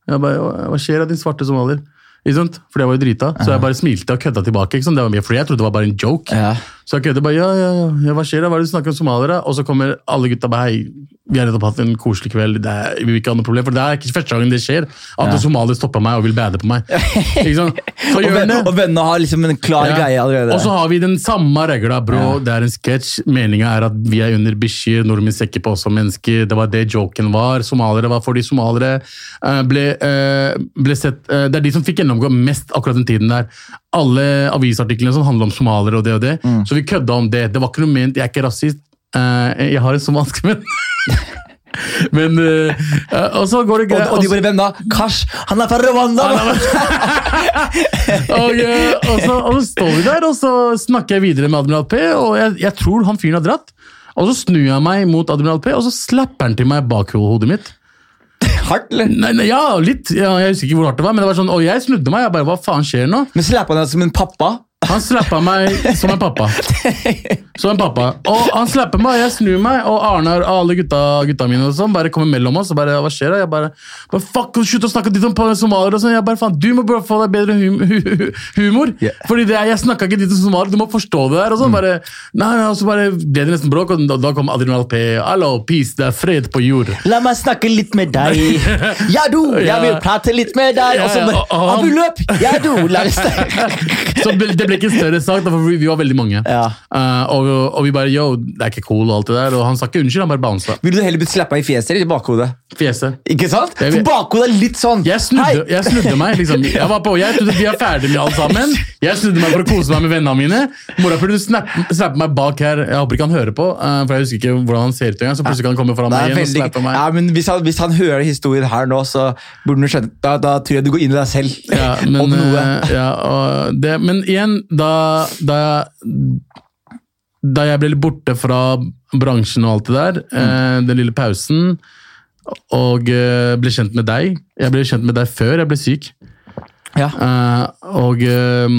Jeg bare, «Hva- Hva skjer av din svarte somalier? Ikke sant? for det var jo drita, så jeg bare smilte og kødda tilbake. Ikke sant? Det var mye, fordi jeg trodde det var bare en joke. Ja. Så kødder bare ja, ja, ja, ja, hva skjer da? Hva er det du snakker om somaliere? Og så kommer alle gutta bare hei, vi har nettopp hatt en koselig kveld, det er, vi vil ikke ha noe problem. For det er ikke første gangen det skjer, at en somalier stopper meg og vil bade på meg. [laughs] Ikke sant? Så gjør og, og vennene har liksom en klar Ja. greie allerede. Og så har vi den samme regla, bro. Det er en sketsj. Meninga er at vi er under bikkjer, nordmenn ser ikke på oss som mennesker. Det var det joken var. Somaliere var fordi somaliere eh, ble, eh, ble sett eh, Det er de som fikk gjennomgå mest akkurat den tiden der. Alle avisartiklene som handler om somaliere og det og det. Mm. Så vi kødda om det. Det var ikke noe ment, jeg er ikke rasist. Eh, jeg har en somalisk venn. [laughs] Men eh, Og så går det og, greit. og de bare Hvem da? Kash! Han er fra Rwanda! og, eh, og, så, og så står vi der, og så snakker jeg videre med Admiral P, og jeg, jeg tror han fyren har dratt. Og så snur jeg meg mot Admiral P, og så slapper han til meg bak hodet mitt. Hardt, eller? Nei, nei, ja, litt. Ja, jeg husker ikke hvor hardt det var, men det var sånn, og jeg snudde meg. jeg bare, hva faen skjer nå? Men slappa han deg som en pappa? Han slappa meg som en pappa. Som en pappa. Og han slapper meg, jeg snur meg, og Arnar og alle gutta, gutta mine og sånn, bare kommer mellom oss og bare Hva skjer da? Jeg bare, bare Fuck, slutt å snakke ditt om somaliere og sånn. Jeg bare, faen, Du må bare få deg bedre hum hu hu humor. Yeah. Fordi det, jeg snakka ikke ditt om somaliere, du må forstå det der. Og sånn, bare, nei, nei, og så bare ble det nesten bråk, og da, da kom Adrenal P. Hallo, peace, det er fred på jord. La meg snakke litt med deg. Ja, du! Jeg vil prate litt med deg. Og så Ja, ja, bare og- og Abu, løp! Ja, du! La oss [laughs] snakke. Så det ble ikke en større sak, for vi var veldig mange. Ja. Uh, og, og vi bare yo, det er ikke cool og alt det der. Og han sa ikke unnskyld, han bare bounsa. Ville du heller blitt slappa i fjeset eller i bakhodet? Fjeset. Ikke sant? Jeg For bakhodet er litt sånn Jeg snudde, jeg snudde meg. liksom. Jeg var på, jeg trodde vi er ferdig med alt sammen. Jeg snudde meg for å kose meg med vennene mine. Mora fulgte snappe, snappe meg bak her. Jeg håper ikke han hører på, uh, for jeg husker ikke hvordan han ser ut engang. Så plutselig kan han komme foran meg igjen veldig... og snappe meg. ja, men hvis han, hvis han hører historien her nå, så burde han skjønne da, da tror jeg du går inn i deg selv. Ja, [laughs] men, om noe. eh, ja, det, men igjen, da, da, da jeg ble litt borte fra bransjen og alt det der, mm. den lille pausen, og eh, ble kjent med deg Jeg ble kjent med deg før jeg ble syk. Ja. Eh, og, eh,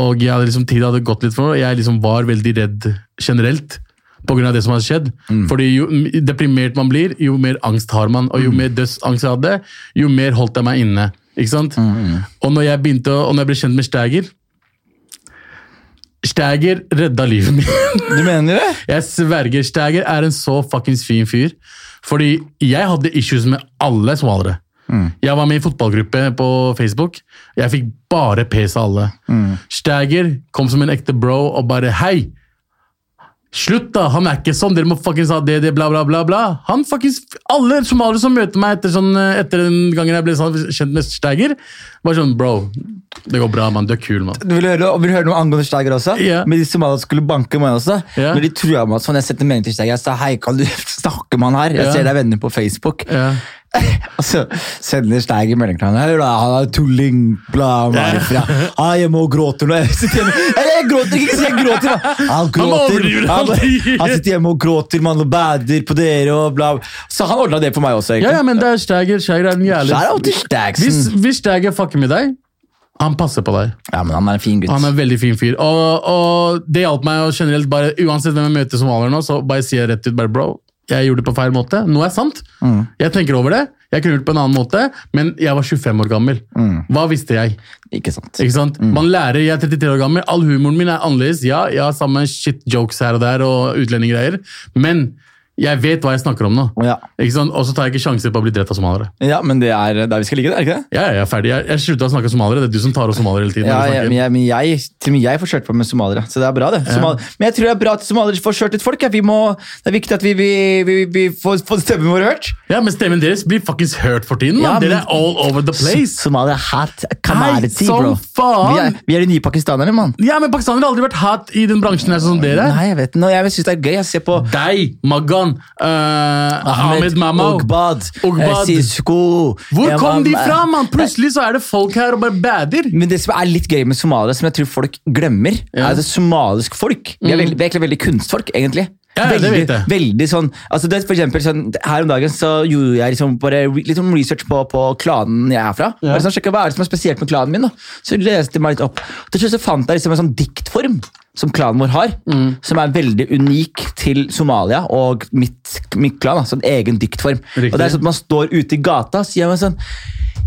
og jeg hadde liksom, tid hadde gått litt for meg, jeg liksom var veldig redd generelt. På grunn av det som hadde skjedd. Fordi Jo deprimert man blir, jo mer angst har man. Og jo mer dødsangst jeg hadde, jo mer holdt jeg meg inne. Ikke sant? Og når jeg begynte, og når jeg ble kjent med Stæger Stæger redda livet mitt. [laughs] Du mener det? Jeg sverger, Stæger er en så fuckings fin fyr. Fordi jeg hadde issues med alle somaliere. Jeg var med i fotballgruppe på Facebook. Jeg fikk bare pes av alle. Stæger kom som en ekte bro og bare Hei! Slutt, da! Han er ikke sånn! Dere må fuckings ha det, det, bla, bla, bla. bla. Han fuckings, Alle somaliere som møter meg etter, sånn, eh, etter den gangen jeg ble sånn, kjent med Steiger, var sånn Bro, det går bra, mann. Du er kul, mann. Du vil høre, vil høre noe angående Steiger også? Yeah. Men de somalierne skulle banke meg også. Yeah. Men de trua meg sånn, jeg sendte melding til Steiger. Jeg sa hei, kan du [laughs] snakke med han her? Jeg yeah. ser deg venner på Facebook. Yeah. [laughs] Og så sender Steiger melding til han. Han er tulling, bla, bla, bla. Ah, jeg må gråte nå. Jeg jeg gråter ikke, så jeg gråter. Han gråter. Han, han sitter hjemme og gråter, man, og bader på dere og bla. Så han ordna det for meg også, Ja, egentlig. ja, men det er Steiger. Steiger er den jævlig Hvis, Stager hvis Steiger fucker med deg, han passer på deg. Ja, men han er en fin gutt. Han er en veldig fin fyr. Og, og det hjalp meg å generelt bare, uansett hvem jeg møter som somalier nå, så bare sier jeg rett ut bare bro, jeg gjorde det på feil måte. Noe er sant. Jeg tenker over det. Jeg kunne gjort det på en annen måte, men jeg var 25 år gammel. Hva visste jeg? Ikke sant? Ikke sant? Man lærer, Jeg er 33 år gammel, all humoren min er annerledes. Ja, jeg har samme shit jokes her og der og utlendinggreier, men jeg vet hva jeg snakker om nå. Ja. Og så tar jeg ikke sjanser på å bli drept av somaliere. ja, men det er der vi skal ligge, det, er ikke det? Ja, jeg er ferdig. Jeg, jeg slutta å snakke somaliere. Det er du som tar oss somaliere hele tiden. Ja, jeg, snakker. men jeg, men jeg, til og med jeg får kjørt på med somaliere, så det er bra, det. Somal men jeg tror det er bra at somaliere får kjørt litt folk. Ja. Vi må, det er viktig at vi, vi, vi, vi får, får stemmen vår hørt. Ja, Men stemmen deres blir faktisk hørt for tiden. Ja. Dere er all over the place. Somaliere hat kamariti, bro. faen! Vi er, vi er de nye pakistanerne, mann. Ja, men Pakistanere har aldri vært hat i den bransjen her sånn som dere. Nei, jeg vet. Nå, Jeg syns det er gøy å se på Deg, Magan, uh, Ahmed Mamau. Ogbad, Ogbad. eh, Sisko Hvor eh, kom de eh, fra, mann? Plutselig så er det folk her og bare bader. Men det som er litt gøy med Somalia, som jeg tror folk glemmer, Ja. er det somalisk folk. Vi er, veldig, vi er egentlig veldig kunstfolk, egentlig. Ja, ja, det veldig, vet jeg. veldig sånn, altså det, for eksempel, sånn, Her om dagen så gjorde jeg liksom bare litt sånn research på, på klanen jeg er fra. Ja. Bare sånn, sjekke Hva er det som er spesielt med klanen min? da? Så leste jeg meg litt opp. Til slutt så fant jeg liksom en sånn diktform som klanen vår har, Mm. som er veldig unik til Somalia og mitt, mitt klan. Altså en egen diktform. Riktig. Og det er sånn at Man står ute i gata og sier man sånn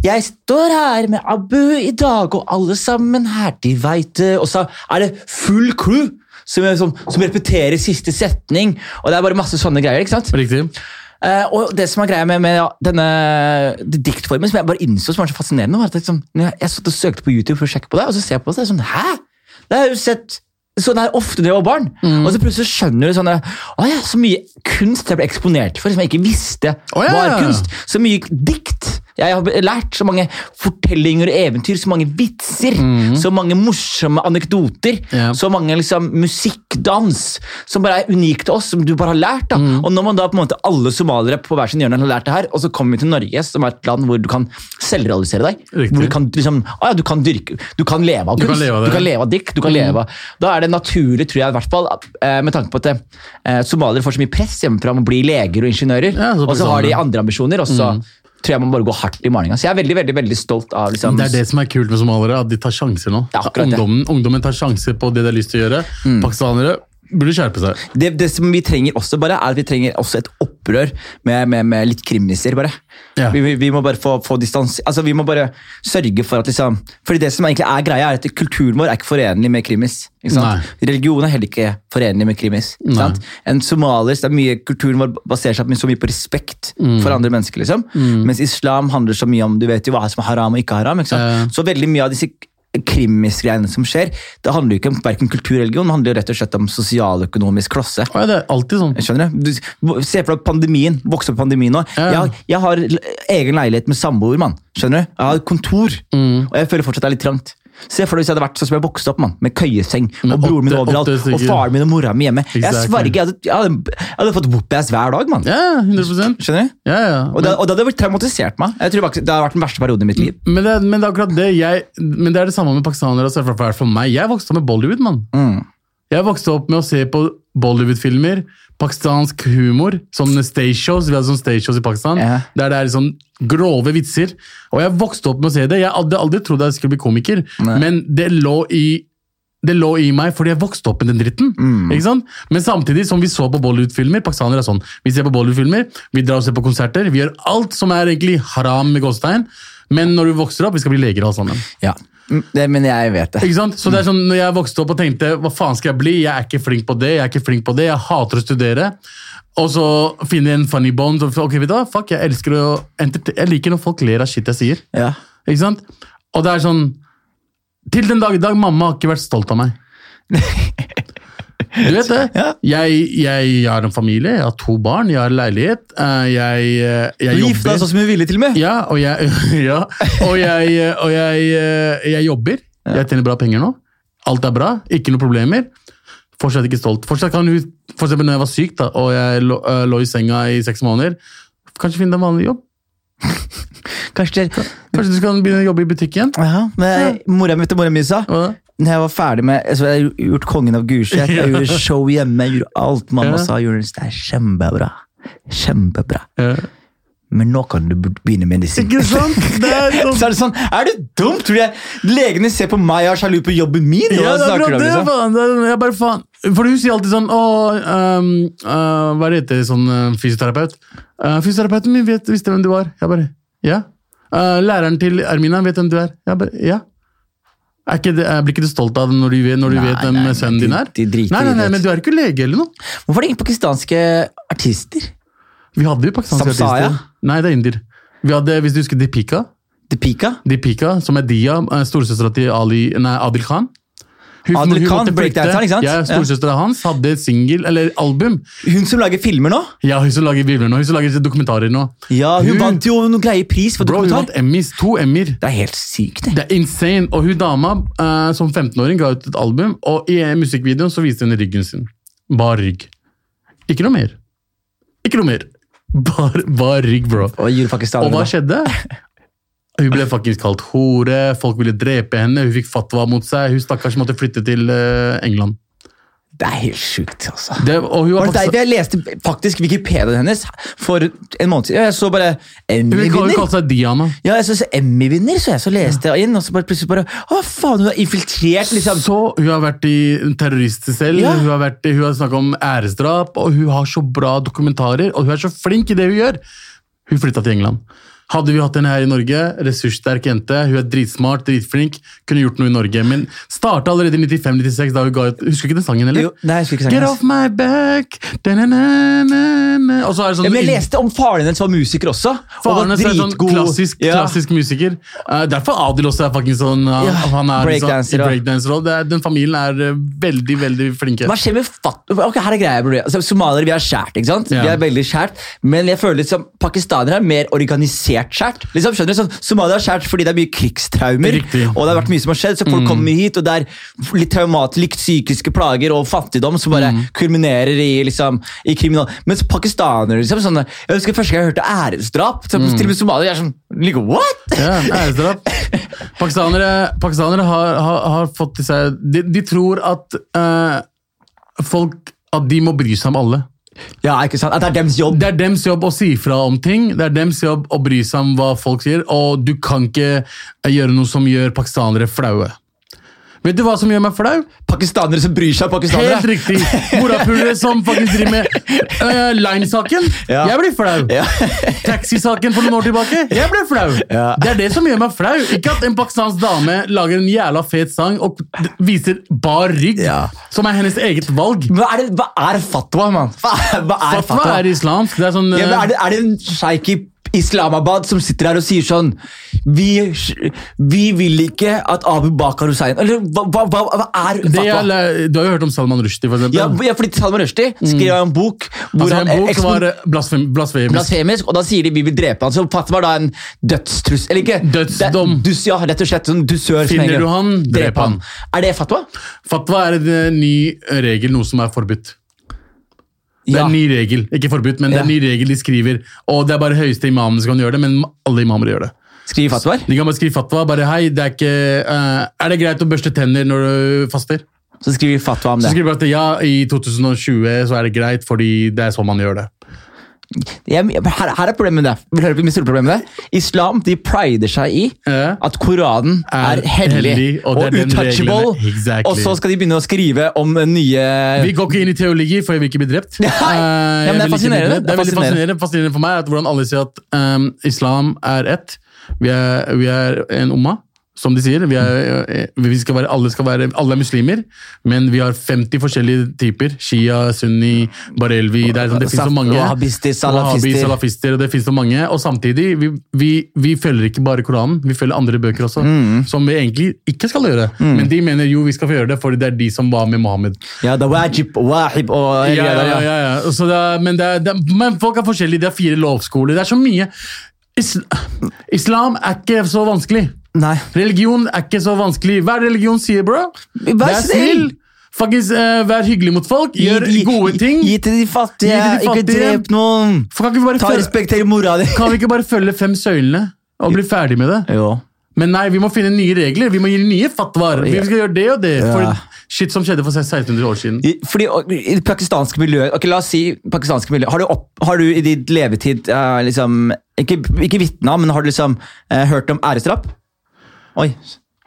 jeg står her med Abu i dag, og alle sammen her, de veit det. Og så er det full crew som, sånn, som repeterer siste setning. Og det er bare masse sånne greier. ikke sant? Riktig. Uh, og det som er greia med, med ja, denne diktformen, som jeg bare innså som var så fascinerende, var at liksom, jeg, jeg satt og søkte på YouTube for å sjekke på det, og så ser jeg på det, og så er det sånn Hæ? Det har jeg jo sett sånn her ofte da jeg var barn. Mm. Og så plutselig skjønner du sånn Å ja, så mye kunst jeg ble eksponert for, som jeg ikke visste oh, ja. var kunst. Så mye dikt. Jeg har lært så mange fortellinger og eventyr, så mange vitser, så mange morsomme anekdoter, Mm. Så mange liksom musikkdans som bare er unikt til oss, som du bare har lært. da. Mm. Og når man da på en måte alle somaliere på hver sin hjørne har lært det her, og så kommer vi til Norge, som er et land hvor du kan selvrealisere deg, Riktig. hvor du kan liksom, ah, ja, du kan dyrke, du kan leve av Du kan kunst, leve av du kan leve av dikt, du kan leve av Da er det naturlig, tror jeg, i hvert fall, eh, med tanke på at eh, somaliere får så mye press hjemmefra om å bli leger og ingeniører, Ja, så og så har de andre ambisjoner, og så tror jeg man bare går hardt i malinga. Så jeg er veldig, veldig, veldig stolt av liksom, Det er det som er kult med somaliere, at de tar sjanser nå. Ja. Mm. ungdommen, ungdommen tar sjanser på det de har lyst til å gjøre. Pakistanere burde skjerpe seg. det, det som vi trenger også, bare, er at vi trenger også et opprør med, med, med litt krimnisser, bare. Ja. Vi, vi, vi må bare få, få distans... Altså, vi må bare sørge for at liksom Fordi det som egentlig er greia, er at kulturen vår er ikke forenlig med krimis. Ikke sant? Religion er heller ikke forenlig med krimis. Ikke sant? En somalier, det er mye, Kulturen vår baserer seg så mye på respekt Mm. for andre mennesker. liksom. Mens islam handler så mye om du vet jo hva som er haram og ikke haram. ikke sant? Ja. Så veldig mye av disse krimisgreiene som skjer, det handler jo ikke om hverken kultur eller religion, det handler jo rett og slett om sosialøkonomisk klasse. Ja, det er alltid sånn. Skjønner du? du se for deg pandemien. Vokse opp pandemien nå. Ja. Jeg, jeg har egen leilighet med samboer, mann. Skjønner du? Jeg har kontor, Mm. og jeg føler fortsatt det er litt trangt. Se for deg hvis jeg hadde vært sånn som jeg vokste opp, mann. Med køyeseng, og broren min overalt, og faren min og mora mi hjemme. Jeg sverger, jeg hadde, jeg hadde, jeg hadde fått whoop-ass hver dag, mann. Ja, 100%. Skjønner du? Ja, ja. Og det, og det hadde vært traumatisert meg. Jeg tror Det hadde vært den verste perioden i mitt liv. Men det, men det er akkurat det. Jeg, men det er det samme med pakistanere. Altså, for, for, for meg, Jeg vokste opp med Bollywood, mann. Mm. Jeg vokste opp med å se på Bollywood-filmer, pakistansk humor, sånne stage shows. Vi hadde sånne stage shows i Pakistan, yeah. der det er liksom grove vitser. Og jeg vokste opp med å se det. Jeg hadde aldri trodd jeg skulle bli komiker, Nei. men det lå i det lå i meg fordi jeg vokste opp med den dritten. Mm. ikke sant? Men samtidig som vi så på Bollywood-filmer Pakistanere er sånn. Vi ser på Bollywood-filmer, vi drar og ser på konserter. Vi gjør alt som er egentlig haram med godstein Men når du vokser opp, vi skal bli leger alle sammen. Ja. Mm, Det, men jeg vet det. Ikke sant? Så det er sånn, når jeg vokste opp og tenkte hva faen skal jeg bli, jeg er ikke flink på det, jeg er ikke flink på det, jeg hater å studere. Og så finne en funny bone. og, Ok, vet du hva? Fuck, jeg elsker å Jeg liker når folk ler av shit jeg sier. Ja. Ikke sant? Og det er sånn Til den dag i dag, mamma har ikke vært stolt av meg. [laughs] Du vet det? Ja. Jeg, jeg, har en familie, jeg har to barn, jeg har leilighet. eh, Jeg, eh, jeg Du gifta deg sånn som du ville, til og med. Ja, og jeg, [laughs] ja, og jeg, og jeg, eh, jobber. Jeg tjener bra penger nå. Alt er bra, ikke noen problemer. Fortsatt ikke stolt. Fortsatt kan hun, for eksempel når jeg var syk da, og jeg lå, lå i senga i seks måneder, kanskje finne deg en vanlig jobb. Kanskje Kanskje du skal begynne å jobbe i butikk igjen? ja, men ja. du mora mi sa. Når jeg var ferdig med altså Jeg har gjort Kongen av Gulset, jeg gjorde show hjemme, jeg gjorde alt mamma Ja. sa. Gjorde det er kjempebra. Kjempebra. Ja. Men nå kan du begynne med medisin. Ikke sant? [laughs] Det er sånn. Så er det sånn, er du dum? Tror jeg Legene ser på meg og er sjalu på jobben min? Ja, det er bra, det, liksom? faen. Det er- Jeg bare faen. For hun sier alltid sånn Å, øhm, øh, hva er det heter sånn øh, fysioterapeut? Uh, fysioterapeuten min vet, visste hvem du var. Jeg bare Ja. Uh, læreren til Ermina vet hvem du er. Jeg bare Ja. Ikke blir ikke du stolt av dem når du når du Nei, vet hvem nei, sønnen de- din er? de driter nei, nei, nei, men du er ikke lege eller noe. Hvorfor er det ingen pakistanske artister? Vi hadde jo pakistanske Samsaya? artister. Nei, det er indier. Vi hadde, hvis du husker Deepika, Deepika? Deepika som er Dia, uh, storesøstera til Ali, nei, Adil Khan. Hun, Adil hun Khan, flykte. ikke sant? Ja, Storesøstera hans hadde et singel, eller album, Hun som lager filmer nå? Ja, hun som lager filmer nå, hun som lager dokumentarer nå. Ja, Hun Hun- vant jo noen greie pris for Bro, hun vant Emmys, to Emmyer. Det er helt sykt, det. Det er insane. Og hun dama uh, som 15-åring ga ut et album, og i musikkvideoen så viste hun ryggen sin. Bare rygg. Ikke noe mer. Ikke noe mer. [laughs] Bare, bare rygg, bro. Og Og hva skjedde? [laughs] Hun ble faktisk kalt hore, folk ville drepe henne, hun fikk fatwa mot seg, hun stakkars måtte flytte til eh, England. Det er helt sjukt, altså. Det, og hun var faktisk- Der, jeg leste faktisk Wikipediaen hennes for en måned siden? Jeg så bare Emmy-vinner. hun kalte seg Diana. Ja, jeg så, så Emmy-vinner, så jeg så leste jeg inn, og så bare plutselig bare Å, faen, hun har infiltrert, liksom. Så Hun har vært i terrorister selv, Ja. hun har, vært, hun har snakket om æresdrap, og hun har så bra dokumentarer, og hun er så flink i det hun gjør. Hun flytta til England. Hadde vi hatt henne her i Norge, ressurssterk jente, hun er dritsmart, dritflink, kunne gjort noe i Norge, men starta allerede i 95-96, da hun ga ut Husker du ikke den sangen, eller? Jo, nei, jeg husker ikke sangen Get off my back da-na-na-na-na. Og så er det sånn Ja, men jeg leste om faren hennes var musiker også. og Faren hennes er sånn klassisk, klassisk, Ja. musiker. Uh, derfor Adil også er fucking sånn uh, Ja, Han er breakdancer, Sånn, breakdancer og er- Den familien er uh, veldig, veldig flinke. Hva skjer med fatt... Ok, her er greia, altså, Somaliere vi er skjært, ikke sant? Ja. Vi er veldig skjært, Men jeg føler som pakistanere er mer organisert skjært. Liksom, skjønner du? Sånn, Somalia er skjært fordi det er mye krigstraumer, Riktig. og det har vært mye som har skjedd, så folk kommer hit, og det er litt traumatisk, psykiske plager og fattigdom som bare kulminerer i, liksom, i kriminal... Mens pakistanere liksom, sånn, Jeg husker første gang jeg hørte æresdrap. Så, Til og med somaliere er sånn like, What?! Ja, æresdrap. Pakistanere, pakistanere har, har, har fått i seg De, de tror at eh, folk At de må bry seg om alle. Ja, ikke sant? At det er deres jobb. Det er dems jobb å si fra om ting. Det er dems jobb å bry seg om hva folk sier, og du kan ikke gjøre noe som gjør pakistanere flaue. Vet du hva som gjør meg flau? Pakistanere som bryr seg om pakistanere. Helt riktig! Morapulere som faktisk driver med uh, Line-saken. Ja. Jeg blir flau. Ja. Taxisaken for noen år tilbake. Jeg ble flau. Ja. Det er det som gjør meg flau. Ikke at en pakistansk dame lager en jævla fet sang og viser bar rygg, Ja. som er hennes eget valg. Hva er, det, hva er fatwa, mann? Hva, hva er Fatwa fatwa? er islamsk. Det er sånn Ja, eh, er, det, er det en sjeik i, Islamabad som sitter her og sier sånn Vi, vi vil ikke at Abu Bakar Hussein Eller hva, hva, hva, er fatwa? du har jo hørt om Salman Rushdie, for eksempel. Ja, ja, fordi Salman Rushdie skrev en bok hvor altså, han en bok som var eh, blasfem, blasfemisk. blasfemisk, og da sier de vi vil drepe han. Så fatwa er da en dødstrussel. Eller ikke? Dødsdom. Det- Dus, ja, rett og slett sånn dusør. Finner du han, drep han. Er det fatwa? Fatwa er en eh, ny regel, noe som er forbudt. Det er en ny regel, ikke forbudt, men det er en ny regel de skriver. Og det er bare høyeste imamen som kan gjøre det, men alle imamer gjør det. Skriv fatwaer? De kan bare skrive fatwa. bare hei, det er ikke, uh, er det greit å børste tenner når du faster? Så skriver fatwa om det. Så skriver at ja, i 2020 så er det greit, fordi det er sånn man gjør det. Jeg, her, her er problemet med det. Vil høre på mitt store problem med det? Islam de prider seg i at Koranen er, Er hellig, hellig, og og, reglene. Exactly. Og så skal de begynne å skrive om nye Vi går ikke inn i teologi, for jeg vil ikke bli drept. [laughs] Nei. Eh, Ja, men det er vil fascinerende. Det er veldig er fascinerende, fascinerende for meg at hvordan alle sier at um, islam er ett. Vi er, vi er en umma, som de sier. Vi er, eh, vi skal være, alle, skal være, alle er muslimer, men vi har 50 forskjellige typer. Shia, sunni, barelvi Det, er sånn, det finnes så mange. Wahhabister, salafister. Salafister, det finnes så mange. Og samtidig, vi, vi, vi følger ikke bare Koranen, vi følger andre bøker også. Mm. Som vi egentlig ikke skal gjøre. Men de mener jo vi skal få gjøre det, fordi det er de som var med Mohammed. Ja, det er wajib wahib og Ja, ja, ja, ja. Så det er, men, det er, det men folk er forskjellige. Det er fire lovskoler. Det er så mye. Islam er ikke så vanskelig. Nei. Religion er ikke så vanskelig. Hva er det religion sier, bro? Vær snill! Faktisk, uh, Vær hyggelig mot folk. Gjør Gi- gode ting. Gi til de fattige, Gi til de ikke drep noen. Kan, vi Ta respekt til mora di. kan vi ikke bare følge fem søylene og bli ferdig med det? Jo. Men nei, vi må finne nye regler. Vi må gi nye fatwaer. Vi skal gjøre det og det. Ja. For shit som skjedde for 1600 år siden. Fordi I det pakistanske miljøet ok, La oss si pakistanske miljø. Har du, opp, har du i ditt levetid uh, liksom Ikke, ikke vitna, men har du liksom uh, hørt om æresdrap? Oi.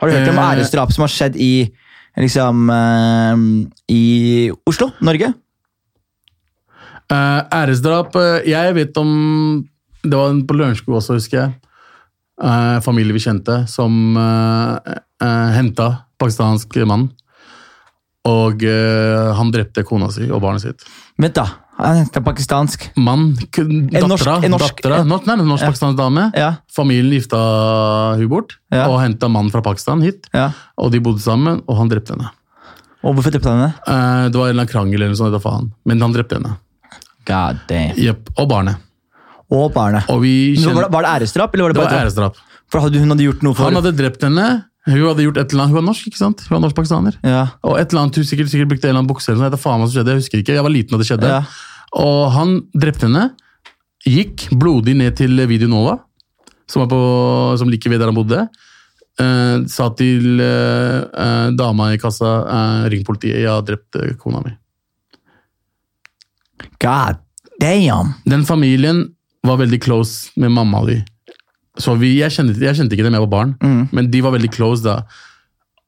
Har du hørt om Eh. æresdrap som har skjedd i liksom eh, I Oslo? Norge? Eh, æresdrap Jeg vet om Det var en på Lørenskog også, husker jeg. Familie vi kjente, som uh, henta pakistansk mann. Og han drepte kona si og barnet sitt. Vent, da. Han er pakistansk. Mann, dattera, norsk-pakistansk dame. Ja. Familien gifta hun bort Ja. og henta mannen fra Pakistan hit. ja. Og de bodde sammen, og han drepte henne. Og hvorfor drepte han henne? Eh, det var en eller annen krangel, eller noe sånt, men han drepte henne. God damn. Yep. Og barnet. Og barnet. Og vi kjenner, Var det, var det æresdrap, eller var det det var æresdrap. For hadde, hun hadde gjort noe for Han hadde drept henne. Hun hadde gjort et eller annet. Hun var norsk, ikke sant? Hun var norsk-pakistaner. Ja. Og et eller annet, hun sikkert, sikkert brukte en eller annen bukse eller noe. Faen hva som skjedde, jeg husker ikke. Jeg var liten da det skjedde. Ja. Og han drepte henne. Gikk blodig ned til Video Nova, som, på, som like ved der han bodde. Eh, sa til eh, eh, dama i kassa eh, ring politiet, jeg har drept eh, kona mi. God damn. Den familien var veldig close med mamma di. Så vi, jeg, kjente, jeg kjente ikke dem, jeg var barn, Mm. men de var veldig close da.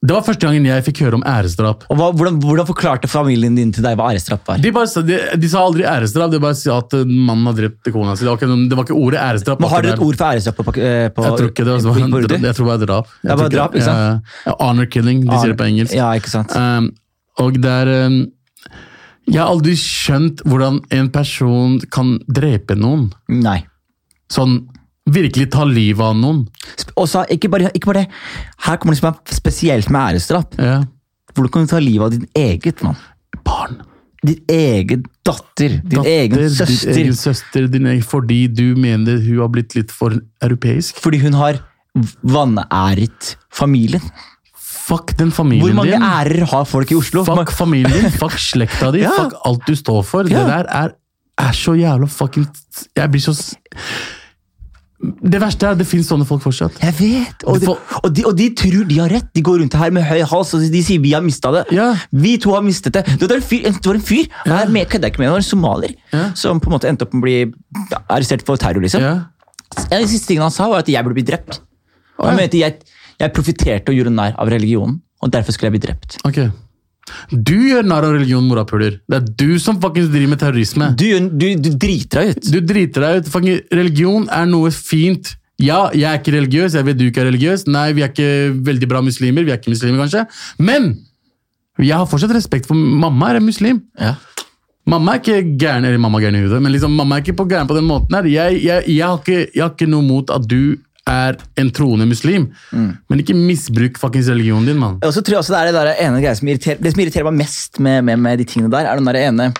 Det var første gangen jeg fikk høre om æresdrap. Og hva, hvordan, hvordan forklarte familien din til deg hva æresdrap var? De, bare, de, de sa aldri æresdrap, de bare sa at eh, mannen har drept kona si. Det, var det var ikke ordet æresdrap. Men har dere et ord for æresdrap på, eh, på, Jeg tror ikke det. Altså, på- på jeg tror bare drap. Jeg Det var drap, ikke sant? Ja, honor killing, de sier det på engelsk. Ja, ikke sant? Um, og det er um, Jeg har aldri skjønt hvordan en person kan drepe noen. Nei. Sånn virkelig ta livet av noen. Også, Og så, ikke, bare, ikke bare det. Her kommer det som er spesielt med æresdrap. Ja. Hvordan kan du ta livet av din eget mann? Barn. Din egen datter. Din Datter, egen søster. Din egen søster din egen, fordi du mener hun har blitt litt for europeisk. Fordi hun har vanæret familien. Fuck den familien din. Hvor mange din. ærer har folk i Oslo? Fuck familien din, [laughs] fuck slekta di, Ja. fuck alt du står for. Ja. Det der er, er så jævla fucking Jeg blir så Det verste er at det finnes sånne folk fortsatt. Jeg vet! Og de, og, de, og de tror de har rett. De går rundt her med høy hals og de sier vi har mista det. Ja. Vi to har mistet det. Det var en fyr, det var en fyr Ja. her med- kødder ikke med, det var en somalier Ja. som på en måte endte opp med å bli arrestert for terror. liksom. Ja. En av de siste tingene han sa, var at jeg burde bli drept. Han mente jeg, jeg profitterte og gjorde narr av religionen, og derfor skulle jeg bli drept. Ok. Du gjør narr av religion, morapuler. Det er du som fucking driver med terrorisme. Du, du, du driter deg ut. Du driter deg ut. Fucking religion er noe fint. Ja, jeg er ikke religiøs, jeg vet du ikke er religiøs. Nei, vi er ikke veldig bra muslimer. Vi er ikke muslimer, kanskje. Men jeg har fortsatt respekt for mamma er en muslim. Ja. Mamma er ikke gæren eller mamma er gæren i hudet, men liksom, mamma er ikke på gæren på den måten her. Jeg, jeg, jeg, har ikke, jeg har ikke noe mot at du er en troende muslim, men ikke misbruk fuckings religionen din, mann. Så tror jeg også det er det der ene greia som irriterer Det som irriterer meg mest med, med, med de tingene der, er den der ene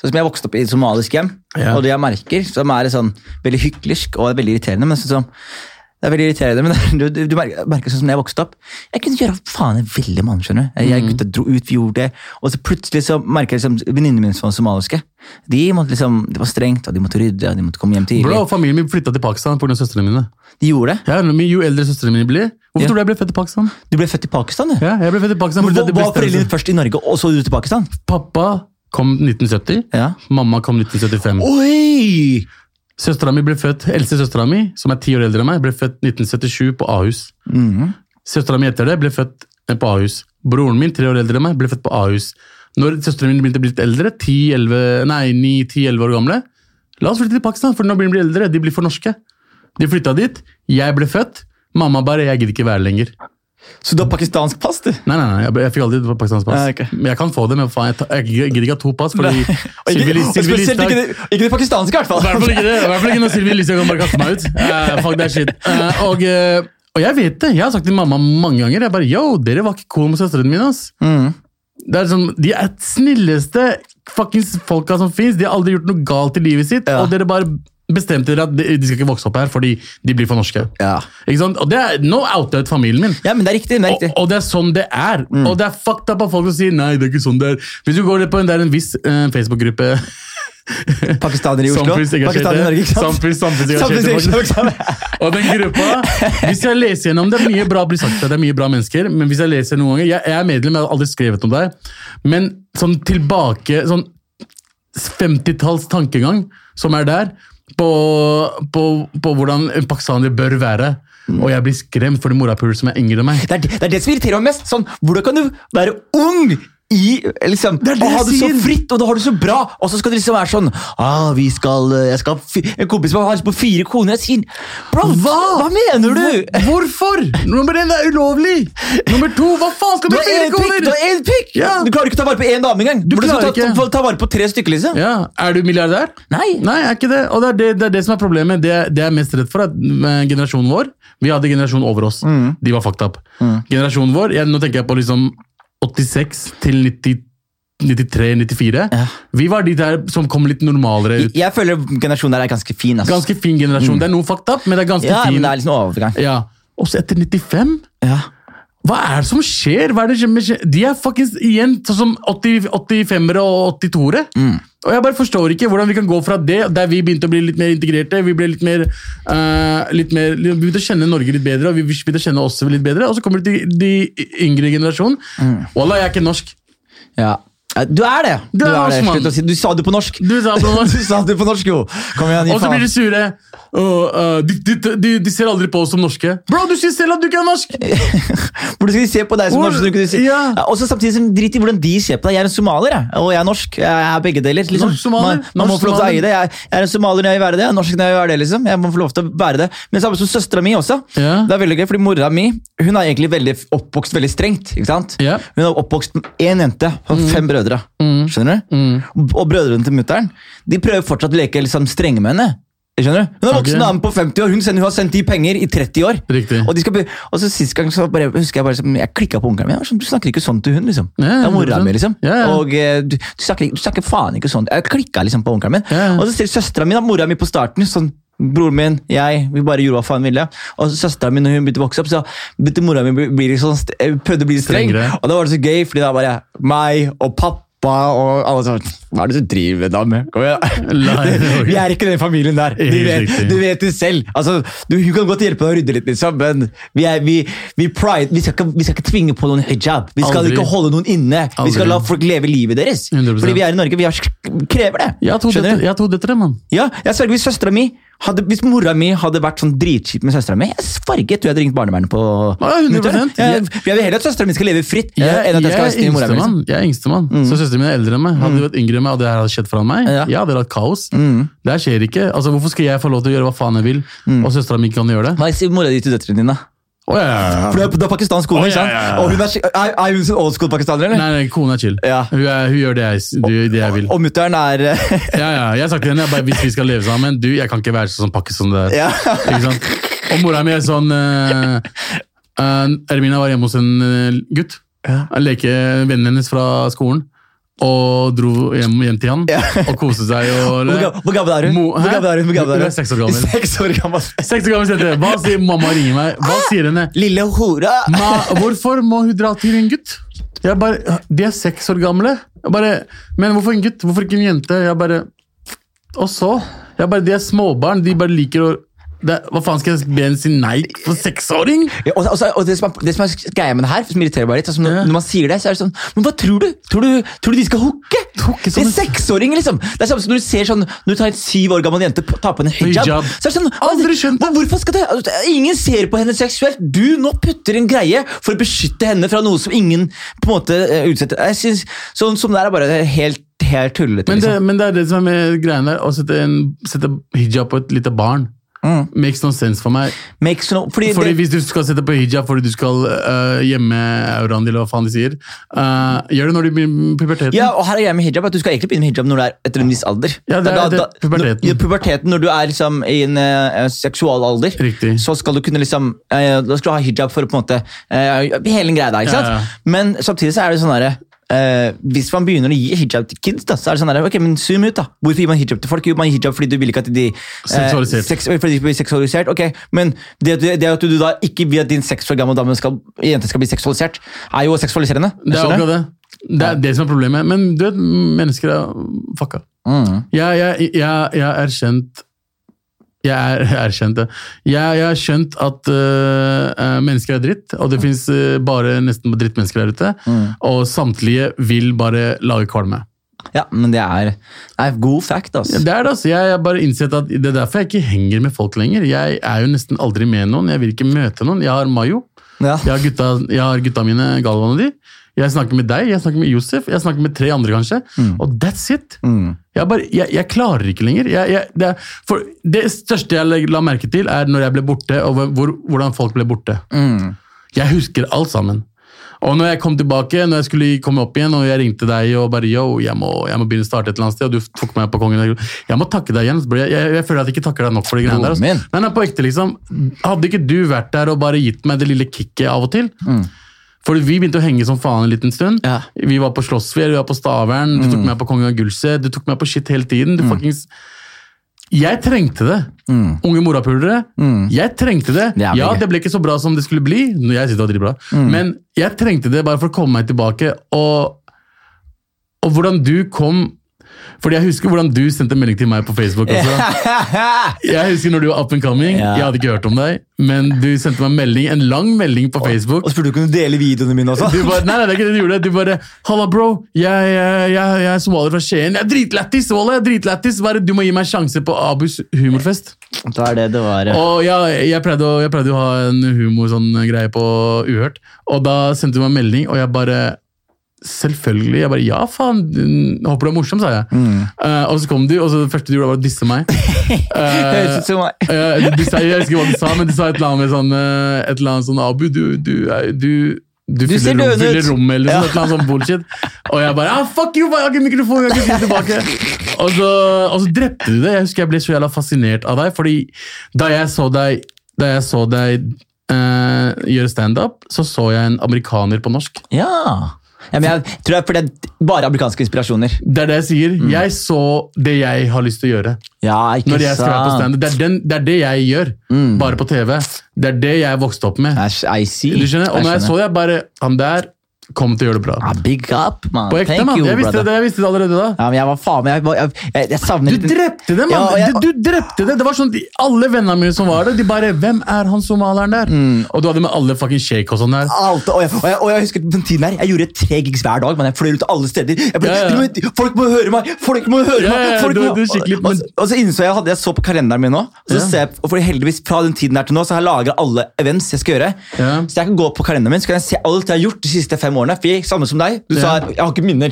Sånn som Jeg vokste opp i et somalisk hjem, Ja. og det jeg merker, som er sånn veldig hyklersk og veldig irriterende men sånn det er veldig irriterende, men [laughs] du, du, du merker, merker sånn som jeg vokste opp. Jeg kunne gjøre faen jeg ville, mann. skjønner du? Jeg, jeg gutta dro ut, vi gjorde det. Og så plutselig så merker jeg liksom, venninnene mine som var somaliske. De måtte liksom, det var strengt, og de måtte rydde, og de måtte komme hjem tidlig. Bro, familien min flytta til Pakistan pga. søstrene mine. De gjorde det. Ja, Jo eldre søstrene mine blir Hvorfor Ja. tror du jeg ble født i Pakistan? Du ble født i Pakistan, du. Ja, jeg ble født i Pakistan Men hva, var foreldrene dine først i Norge, og så du til Pakistan? Pappa kom 1970, Ja. mamma kom 1975. Oi! Søstera mi ble født, Eldste søstera mi, som er ti år eldre enn meg, ble født 1977 på Ahus. Mm. Søstera mi etter det ble født eh, på Ahus. Broren min, tre år eldre enn meg, ble født på Ahus. Når søstrene mine begynte å bli litt eldre, 10-11 nei, 9-10-11 år gamle, la oss flytte til Pakistan, for nå blir de eldre, de blir for norske. De flytta dit, jeg ble født, mamma bare 'jeg gidder ikke være lenger'. Så du har pakistansk pass, du? Nei, nei, nei, jeg, jeg fikk aldri pakistansk pass. Ja, okay. Men jeg kan få det, men faen, jeg, gidder ikke ha to pass, fordi [laughs] Og Sylvi ikke, Lis- og spesielt ikke, det, ikke det pakistanske, i hvert i hvert fall fall. ikke hvert fall ikke når Sylvi Listhaug kan bare kaste meg ut. Uh, fuck that shit. Uh, og, uh, og jeg vet det. Jeg har sagt til mamma mange ganger jeg bare, yo, dere var ikke cool med søstrene mine. ass. Mm. Det er sånn, De er snilleste fuckings folka som fins. De har aldri gjort noe galt i livet sitt. Ja. Og dere bare bestemte dere at de, de skal ikke vokse opp her fordi de blir for norske. Ja. Ikke sant? Og det er, Nå outa jeg ut familien min. ja, men det er riktig. Det er Og, riktig. og det er sånn det er. Og det er fucked up av folk som sier nei, det er ikke sånn det er. Hvis du går på en, det er en viss uh, Facebook-gruppe [laughs] Pakistanere i Oslo. Pakistanere i Norge, ikke sant? Samfunns- Samfunnsengasjerte folk. Og den gruppa, hvis jeg leser gjennom det, er mye bra blir sagt, det er mye bra mennesker, men hvis jeg leser noen ganger, jeg er medlem, jeg har aldri skrevet om deg, men sånn tilbake, sånn 50-talls tankegang som er der, på, på, på hvordan en pakistaner bør være, og jeg blir skremt for de morapuler som er yngre enn meg. Det er, det er det som irriterer meg mest. Sånn, hvordan kan du være ung i, liksom, Det det og ha det så fritt, og da har du så bra, og så skal det liksom være sånn ah, vi skal, eh, jeg skal En kompis som har på fire koner. Jeg sier Bro, hva, hva mener du? Hvorfor? Nummer én, det er ulovlig! Nummer to, hva faen skal Du ha fire én pikk! Du har én pikk! Ja. Du klarer ikke å ta vare på én dame engang! Du du klarer ta, ikke. ta, ta vare på tre stykker, liksom? Ja, Er du milliardær? Nei. Nei, er ikke det. Og det er det, det, er det som er problemet. Det, jeg er mest redd for, at eh, generasjonen vår Vi hadde generasjonen over oss. Mm. De var fucked up. Generasjonen vår, jeg, Nå tenker jeg på liksom 86 til 90 93-94. Ja. Vi var de der som kom litt normalere ut. Jeg føler generasjonen der er ganske fin. Altså. Ganske fin generasjon. Det er noe fucked up, men det er ganske Mm. ja, fin. men det er liksom overgang. Ja. Og så etter 95 Ja. Hva er det som skjer? Er det som skjer? De er fuckings igjen sånn som 80 85-ere og 82-ere. Mm. Og jeg bare forstår ikke hvordan vi kan gå fra det, der vi begynte å bli litt mer integrerte, vi ble litt mer, uh, litt mer Vi begynte å kjenne Norge litt bedre, og vi begynte å kjenne oss litt bedre, og så kommer det til de yngre generasjonen. Mm. Wallah, jeg er ikke norsk. Ja. Ja, Du er det! Du er er det. Si. Du sa det på norsk. Du sa det på [laughs] norsk. du sa det på norsk, jo! Kom igjen, gi Og så blir de sure. Og, eh, de, de, de, de ser aldri på oss som norske. Bro, du sier selv at du ikke er norsk! [laughs] Hvordan skal de se på deg som Hvor- norsk? du si- Ja. Og så samtidig som Drit i hvordan de ser på deg. Jeg er en somalier, jeg. og jeg er norsk. Jeg er begge deler. Liksom. Norsk somalier. Man, man må få lov til å eie det. Jeg, jeg er en somalier når jeg vil være det, jeg er norsk når jeg vil være det. liksom. Jeg må få lov til å være det. Men samme som søstera mi også. Ja. Det er veldig gøy, fordi Mora mi hun er egentlig veldig oppvokst veldig strengt. ikke sant? Ja. Hun er oppvokst med én jente og fem brødre. Skjønner du? Og brødrene til mutter'n de prøver fortsatt å leke liksom, strenge med henne. Skjønner du? Hun er voksen Ok. dame på 50 år, hun, sender, hun har sendt de penger i 30 år. Riktig. Og, de skal og så sist gang så bare, husker jeg bare jeg klikka på onkelen min. Sånn, Du snakker ikke sånn til hun, liksom. Ja, det er mora mi, liksom. Ja, ja. Og eh, du, du, snakker, du snakker faen ikke sånn. Jeg klikka liksom på onkelen min. Ja, ja. Og så ser søstera mi, mora mi på starten, sånn Broren min, jeg, vi bare gjorde hva faen ville. Og søstera mi, når hun begynte å vokse opp, så begynte mora mi bli- bli sånn, eh, prøvde å bli streng. Strengere. Og da var det så gøy, fordi da bare meg og pappa og alle sånn Hva er det du driver da med. Kom igjen. [laughs] Vi er ikke den familien der. Du vet, du vet det selv. Altså, du, hun kan godt hjelpe deg å rydde litt, liksom, men vi, er, vi, vi, pride, vi, skal ikke, vi skal ikke tvinge på noen hijab. Vi skal Aldri. ikke holde noen inne. Vi skal la folk leve livet deres. 100%. Fordi vi er i Norge. Vi har, krever det. Jeg har to døtre, mann. Ja, jeg sverger søstera mi hadde, hvis mora mi hadde vært sånn dritkjip med søstera mi, jeg sverget jeg hadde ringt barnevernet på Ja, 100%. Jeg, jeg vil heller at søstera mi skal leve fritt eh, Jeg, jeg jeg er yngstemann, jeg er yngstemann, så søsteren min er eldre enn meg. Hadde du vært yngre enn meg, og det her hadde skjedd foran meg, Ja. jeg hadde hatt kaos. Det her skjer ikke. Altså, Hvorfor skal jeg få lov til å gjøre hva faen jeg vil, og søstera mi ikke kan gjøre det? Hva sier mora di til døtrene dine? Ja, ja, ja. For du er pakistansk kone, Å, ikke sant? ja, ja, ja. Og hun er, er, er hun sånn old school pakistaner, eller? Nei, nei, kona er chill. Ja. Hun, er, hun gjør det jeg, det jeg vil. Og mutter'n er [laughs] Ja, ja, jeg har sagt til henne bare, hvis vi skal leve sammen Du, jeg kan ikke være sånn pakke som det der. Ja. Ikke sant? Og mora mi er sånn uh, Ermina var hjemme hos en uh, gutt. Ja. Han leker vennen hennes fra skolen. Og dro hjem, hjem til han Ja. og koste seg. Og, Hvor gammel er hun? Mo- Hvor gammel er hun? Hvor gammel er Hun hun? seks år gammel. Seks år gammel. Seks år gammel jente. Hva sier mamma ringer meg? Hva sier henne? Lille hora! Ma, hvorfor må hun dra til en gutt? Jeg bare, De er seks år gamle. Jeg bare, men hvorfor en gutt? Hvorfor ikke en jente? Jeg bare, Og så? Jeg bare, De er småbarn. De bare liker å det, Hva faen skal jeg be henne si nei for seksåring? Ja, og, og, og det, som er, det som er greia med det her, som irriterer meg litt, altså når, Ja. når man sier det, så er det sånn Men hva tror du? Tror du, tror du de skal hooke? Hooke Det er en- seksåringer, liksom! Det er samme som når du ser sånn Når du tar en syv år gammel jente ta på en hijab. Hijab. Så er det sånn Aldri skjønt det. Hvorfor skal det altså, Ingen ser på henne seksuelt! Du nå putter en greie for å beskytte henne fra noe som ingen på en måte uh, utsetter Jeg synes, Sånn som det er, er bare helt, helt tullete. Men det, Liksom. men det er det som er med greien der. Å sette, en, sette hijab på et lite barn. Mm. Makes no sense for meg. Makes no, fordi Fordi det, Hvis du skal sette på hijab fordi du skal uh, gjemme auraen din, eller hva faen de sier, uh, gjør det når du begynner puberteten. Ja, og her er jeg med hijab, at du skal egentlig begynne med hijab når du er etter en viss alder. Ja, det er- Da- det er puberteten. Når, ja, puberteten, når du er liksom i en uh, seksual alder, Riktig. så skal du kunne liksom uh, Da skal du ha hijab for å på en måte eh, Hele den greia der, ikke sant? ja. Men samtidig så er det sånn derre eh, hvis man begynner å gi hijab til kids, da, så er det sånn der, ok, men zoom ut da. Hvorfor gir man hijab til folk? Jo, man gir hijab fordi du vil ikke at de eh. Seks, fordi de blir seksualisert, ok. Men det, det at du da ikke vil at din seks år gamle dame skal, jente skal bli seksualisert, er jo seksualiserende. Det er akkurat det. Det er det som er problemet. Men du vet, mennesker er fucka. Mm. Jeg, jeg, jeg, jeg er erkjent Jeg er [laughs] erkjent det. Jeg, jeg har skjønt at øh, mennesker er dritt, og det fins bare nesten drittmennesker der ute. Mm. Og samtlige vil bare lage kvalme. Ja, men det er, det er god fact, altså. Det er det, altså. Jeg har bare innsett at det er derfor jeg ikke henger med folk lenger. Jeg er jo nesten aldri med noen. Jeg vil ikke møte noen. Jeg har Mayo. Ja. Jeg har gutta, jeg har gutta mine, Galvan og de. Jeg snakker med deg, jeg snakker med Josef, jeg snakker med tre andre kanskje. Og that's it. Mm. Jeg, bare, jeg, jeg klarer ikke lenger. Jeg, det, for det største jeg la- merke til, er når jeg ble borte, og hvor, hvordan folk ble borte. Mm. Jeg husker alt sammen. Og når jeg kom tilbake, når jeg skulle komme opp igjen, og jeg ringte deg og bare yo, jeg må, jeg må begynne å starte et eller annet sted, og du tok meg på kongen. Jeg må takke deg igjen. Jeg, jeg, jeg føler at jeg ikke takker deg nok for de greiene der. Altså. Nei, nei, på ekte, liksom. Hadde ikke du vært der og bare gitt meg det lille kicket av og til? For vi begynte å henge som faen en liten stund. Mm. Ja. Vi var på Slåssfjell, vi var på Stavern, du tok meg på Kongen av Gullset, du tok meg på shit hele tiden. Mm. Fuckings... Jeg trengte det. Unge morapulere. Jeg trengte det. Det ja, det ble ikke så bra som det skulle bli. når Jeg synes det var dritbra. Mm. Men jeg trengte det bare for å komme meg tilbake. Og, og hvordan du kom Fordi jeg husker hvordan du sendte melding til meg på Facebook. også. [laughs] Jeg husker når du var up and coming. Ja. Jeg hadde ikke hørt om deg, men du sendte meg melding, en lang melding på Facebook. Og spurte du kunne dele videoene mine også. Du bare, nei, nei, det er ikke det du gjorde. Du bare Halla, bro. Jeg, jeg, jeg, jeg er somalier fra Skien. Jeg er dritlættis! Jeg er dritlættis. Bare Du må gi meg en sjanse på Abus humorfest. Det var det det var. Og jeg, jeg, pleide å, jeg pleide å ha en humor sånn greie på Uhørt, og da sendte du meg en melding, og jeg bare Selvfølgelig. Jeg bare Ja, faen. mm, Håper du er morsom, sa jeg. Eh, og så kom du, og så det første du gjorde, var å disse meg. [laughs] Høres ut som meg. [laughs] Eh, jeg husker hva du sa, men du sa et eller annet med sånn, eh, et eller annet sånn Abu, du, du, du, du, Du fyller, rom, fyller rommet, eller Ja. sånn, et eller annet sånn bullshit. Og jeg bare ah, fuck you, jeg har ikke mikrofon, jeg kan ikke tilbake. [laughs] Og så, og så drepte du det. Jeg husker jeg ble så jævla fascinert av deg, fordi da jeg så deg, da jeg så deg uh, gjøre standup, så så jeg en amerikaner på norsk. Ja. Ja men jeg tror det er fordi det er bare amerikanske inspirasjoner. Det er det jeg sier. Mm. Jeg så det jeg har lyst til å gjøre. Ja, Når jeg skal være på. Det, er den- det er det jeg gjør, bare på TV. Det er det jeg vokste opp med. I see. Du skjønner? Og når jeg så jeg bare Han der kommer til å gjøre det bra. Ah, big up, man. På ekte, Thank mann. you, Jeg visste det, jeg visste det allerede da. Ja, men jeg var faen jeg, jeg, jeg, jeg savner Du drepte det, mann! Ja, du, du drepte det! Det var sånn, de- Alle vennene mine som var der, de bare 'Hvem er han somalieren der?' Mm. Og du hadde med alle fucking shake og sånn der. Alt, og, jeg, og, jeg, og jeg husker den tiden her, jeg gjorde tre gigs hver dag, men jeg fløy ut alle steder. Jeg ble, Ja, ja. "Du må- Folk må høre meg! Folk må høre meg! Folk du- må, du skikkelig- og, og, og så innså jeg, hadde jeg så på kalenderen min nå, og så ser jeg, og fordi heldigvis fra den tiden her til nå, så har jeg lagra alle events jeg skal gjøre. Så jeg kan gå på kalenderen min, så kan jeg se alt jeg har gjort de siste fem årene. For jeg, samme som deg, du Ja. sa at jeg har ikke minner.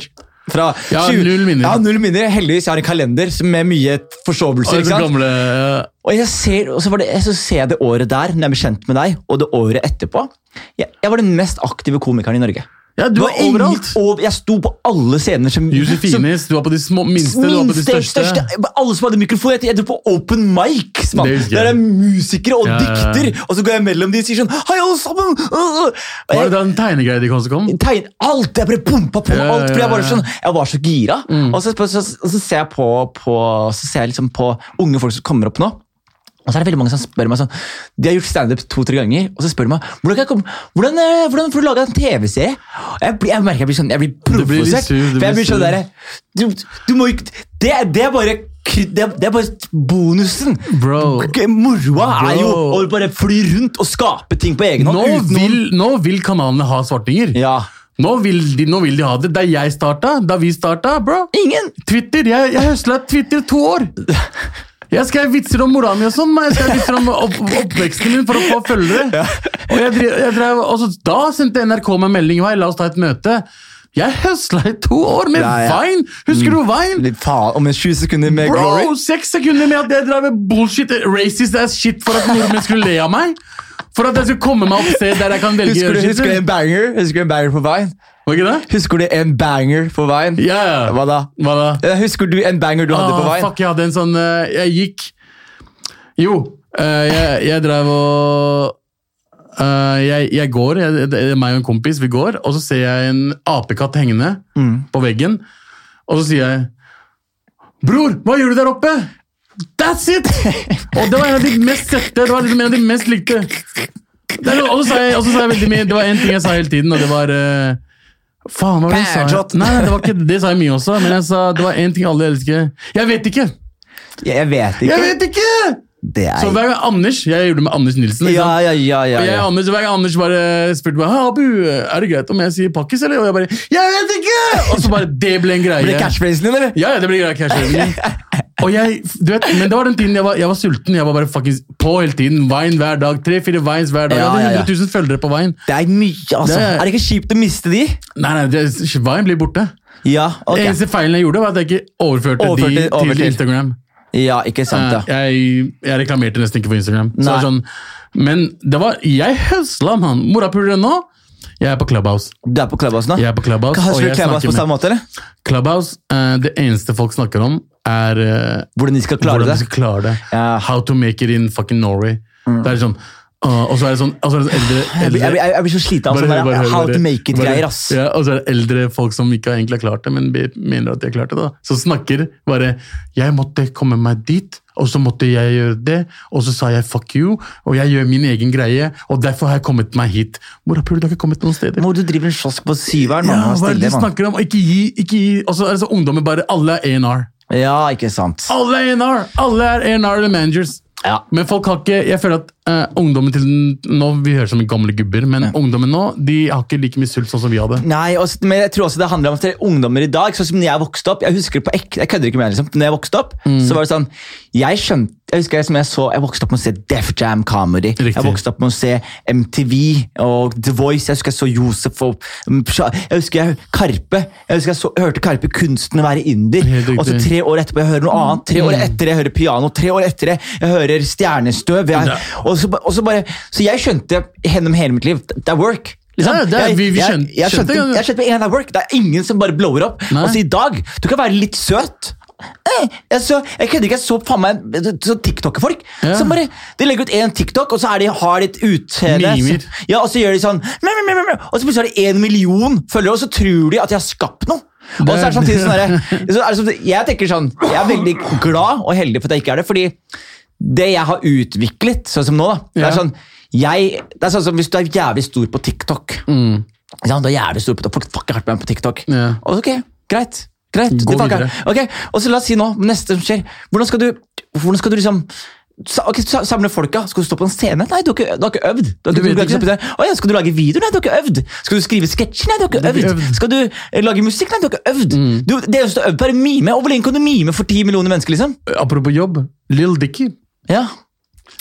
Fra Ja, 20 null minner. Ja, null minner. Heldigvis jeg har en kalender med mye forsovelser. Og gamle ja. Og, jeg ser, og så, var det, så ser jeg det året der, når jeg ble kjent med deg, og det året etterpå. Jeg, jeg var den mest aktive komikeren i Norge. Ja, du var overalt! Over, jeg sto på alle scener som som- Josefines, du var på de små, minste, du var på de største. største. Alle som hadde mikrofon. Jeg, jeg dro på open mics, mann. Der er musikere og Ja, dikter, og så går jeg mellom de og sier sånn Hei, alle sammen! Var det den tegnegreia de kom? tegn, alt! Jeg bare pumpa på Ja, alt, for jeg, bare sånn, jeg var så gira. Og, så, så, så, så ser jeg på, på, så ser jeg liksom på unge folk som kommer opp nå. Og så er det veldig mange som spør meg sånn, De har gjort standup to-tre ganger, og så spør de meg hvordan, kan jeg komme, hvordan, eh, hvordan får du laga en TV-serie. Jeg, jeg merker jeg blir sånn, jeg blir provosert. for jeg blir sånn derre der, du, du må ikke det, det er bare det er, det er bare bonusen. Bro. Moroa er jo å bare fly rundt og skape ting på egen hånd. Nå vil, nå vil kanalene ha svartinger. Ja. Nå, vil de, nå vil de ha det. Da jeg starta, da vi starta, bro. Ingen! Twitter, Jeg, jeg høsla Twitter to år. [laughs] Jeg skrev vitser om mora mi og sånn. men Jeg skrev vitser om opp, oppveksten min for å få følgere. Og, jeg drev, jeg drev, og så, da sendte NRK meg melding Hei, la oss ta et møte. Jeg høsla i to år med Ja, ja. Vine! Husker du Vine? Litt faen, om en 20 sekunder med Bro, glory. seks sekunder med at jeg drev med bullshit, racist ass shit for at nordmenn skulle le av meg. For at jeg skulle komme meg opp sted der jeg kan velge Husker du, husker du en banger Husker du en banger på Vine? Var ikke det? Husker du en banger på veien? Ja, ja. Hva da? Hva da? Husker du en banger du hadde på veien? Fuck, jeg hadde en sånn eh, Jeg gikk Jo, eh, jeg, jeg drev og eh, jeg, jeg går, jeg, det er meg og en kompis, vi går, og så ser jeg en apekatt hengende Mm. på veggen. Og så sier jeg Bror, hva gjør du der oppe? That's it! [laughs] Og det var en av de mest sette, det var liksom en av de mest likte. Og så sa jeg, og så sa jeg veldig mye, det var en ting jeg sa hele tiden, og det var eh, Faen, hva var det jeg sa? Bærjot. [laughs] Nei, det var ikke det sa jeg mye også, men jeg sa det var en ting alle elsker. Jeg vet ikke! Jeg vet ikke. Jeg vet ikke! Det er Så hver gang Anders Jeg gjorde det med Anders Nilsen. Ja, ja, ja. ja, ja. Anders, hver gang Anders bare spurte meg Abu, er det greit om jeg sier pakkis, eller? Og jeg bare Jeg vet ikke! Og så bare Det ble en greie. Ble det catchphrasen din, eller? Ja, ja, det ble greia cashphrasen. [laughs] Og jeg, du vet, men det var den tiden jeg var, jeg var sulten. Jeg var bare fuckings på hele tiden. Vine hver dag. Tre-fire vines hver dag. Ja, jeg hadde ja. 100 000 følgere på Vine. Det er mye, altså. Det er- det ikke kjipt å miste de? Nei, nei, det, Vine blir borte. Ja, ok. Eneste feilen jeg gjorde, var at jeg ikke overførte, Overførte de over til Instagram. Ja, ikke sant, da. Jeg, jeg reklamerte nesten ikke på Instagram. Så det sånn, men det var Jeg høsla, mann! Morapulere nå. Jeg er på Clubhouse. Du er på Clubhouse nå? Jeg er på Clubhouse, Hva Hører du Clubhouse på samme måte, eller? Clubhouse, uh, Det eneste folk snakker om, er eh, Hvordan de skal klare hvordan de det? skal klare det. Ja. Mm. How to make it in fucking Norway. Det er sånn, uh, Og så er det sånn, og så er det sånn eldre, Jeg jeg, jeg blir så sliten av sånne how to make it-greier, ass. Ja, og så er det eldre folk som ikke egentlig har klart det, men mener at de har klart det. da. Så snakker bare 'Jeg måtte komme meg dit, og så måtte jeg gjøre det', og så sa jeg 'fuck you', og jeg gjør min egen greie, og derfor har jeg kommet meg hit. Morapuler, du har ikke kommet noen steder. Hvor du driver en kiosk på syveren, Ja, hva er det de snakker om? Ikke gi, ikke gi. Og så er det så ungdommer bare Alle er A&R. Ja, ikke sant. Alle er A&R! Alle er A&R eller managers. Ja. Men folk har ikke, jeg føler at eh, ungdommen til nå, Vi høres som gamle gubber, men ungdommen nå de har ikke like mye sult sånn som vi hadde. Nei, også, men jeg tror også det handler om at det er ungdommer i dag, sånn som når jeg vokste opp, jeg husker det på ek, jeg kødder ikke med liksom, når jeg vokste opp, Mm. så var det sånn, jeg skjønte, jeg husker som jeg så, jeg vokste opp med å se Def Jam Comedy, Riktig. jeg vokste opp med å se MTV og The Voice, jeg husker jeg så Josef og, um, jeg husker jeg, Karpe, jeg husker jeg, så, jeg hørte Karpe kunsten å være inder, og så tre år etterpå jeg hører noe annet, tre år etter jeg hører piano, tre år etter det jeg hører stjernestøv, jeg, Ja. Og, så, og så bare, så jeg skjønte gjennom hele mitt liv, det er work, liksom. Ja, er- jeg, vi- vi skjønte- jeg, skjønte, skjønte- jeg skjønte en av work. Det er ingen som bare blower opp. Nei. Og så i dag, du kan være litt søt. Eh, jeg, så, jeg kødder ikke, jeg så faen meg så TikTok-folk Ja. som bare De legger ut én TikTok, og så er de, har de et utseende Ja, og så gjør de sånn mæ, mæ, mæ, Og så plutselig har de én million følgere, og så tror de at de har skapt noe. Og så er det samtidig sånn der, så er det sånn- Jeg tenker sånn Jeg er veldig glad og heldig for at jeg ikke er det, fordi det jeg har utviklet, sånn som nå da, det Ja. er sånn jeg, det er sånn som Hvis du er jævlig stor på TikTok Mm. ja, du er jævlig stor på TikTok. Folk fucker hardt med meg på TikTok. Ja. Ok, greit. greit. Gå videre. Ok, og så La oss si nå, neste som skjer. Hvordan skal du, hvordan skal du liksom okay, ok, samle folka? Skal du stå på en scene? Nei, du har ikke, du har ikke øvd. Du har ikke, du har ikke ikke. scenen. Ja, skal du lage video? Nei, du har ikke øvd. Skal du skrive sketsjer? Nei, du har ikke har ikke øvd. øvd. Skal du eh, lage musikk? Nei, du har ikke øvd. Mm. Du, det eneste du har øvd på, er mime. Og hvor lenge kan du mime for ti millioner mennesker? liksom? Apropos jobb. Lill Dicky. Ja.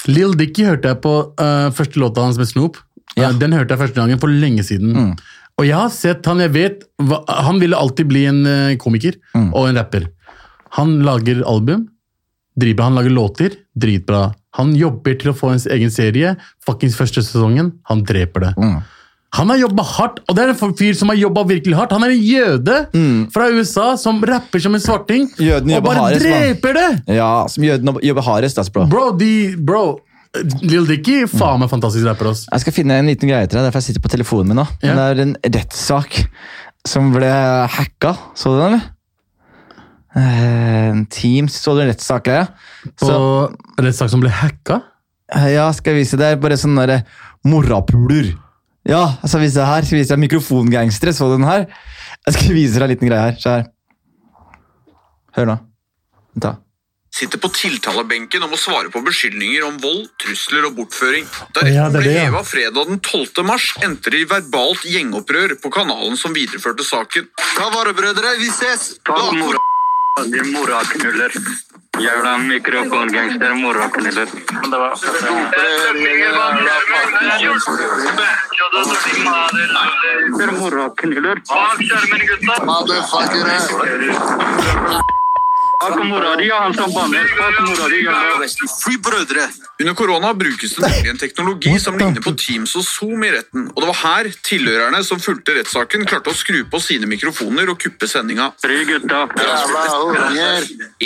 Lill Dicky hørte jeg på uh, første låta hans med Snoop. Ja. Uh, Den hørte jeg første gangen for lenge siden. Og jeg har sett han, jeg vet hva, Han ville alltid bli en uh, komiker Mm. og en rapper. Han lager album, dritbra. Han lager låter, dritbra. Han jobber til å få en egen serie. Fuckings første sesongen, han dreper det. Mm. Han har jobba hardt, og det er en fyr som har jobba virkelig hardt. Han er en jøde fra USA som rapper som en svarting, Mm. Jøden og bare hardest, dreper dreper det! Ja, som jøden jobber hardest, ass, bro. Bro, de, bro Lil Dicky, faen meg fantastisk rapper, ass. Jeg skal finne en liten greie til deg, derfor jeg sitter på telefonen min nå. Ja. Det er en rettssak som ble hacka. Så du den, eller? Eh, Teams, så du en rettssak? Ja. På Så, rettssak som ble hacka. eh, ja, skal jeg vise deg. Bare sånn derre morapuler. Ja, jeg skal vise deg her. Jeg skal vise deg mikrofongangstere. Så du den her? Jeg skal vise deg en liten greie her. Se her. Hør nå. Vent da. sitter på tiltalebenken om å svare på beskyldninger om vold, trusler og bortføring. Da ja, retten er ble det, heva fredag den 12. mars, endte de i verbalt gjengopprør på kanalen som videreførte saken. Ta var det, brødre? Vi ses! Ta mora, din moraknuller. Jævla mikrofongangster, moraknuller. Det var Moraknuller. Bak mora di, han som banner. Bak mora di, ja. Fly, brødre! Under korona brukes det nemlig en teknologi som ligner på Teams og Zoom i retten. Og det var her tilhørerne som fulgte rettssaken, klarte å skru på sine mikrofoner og kuppe sendinga.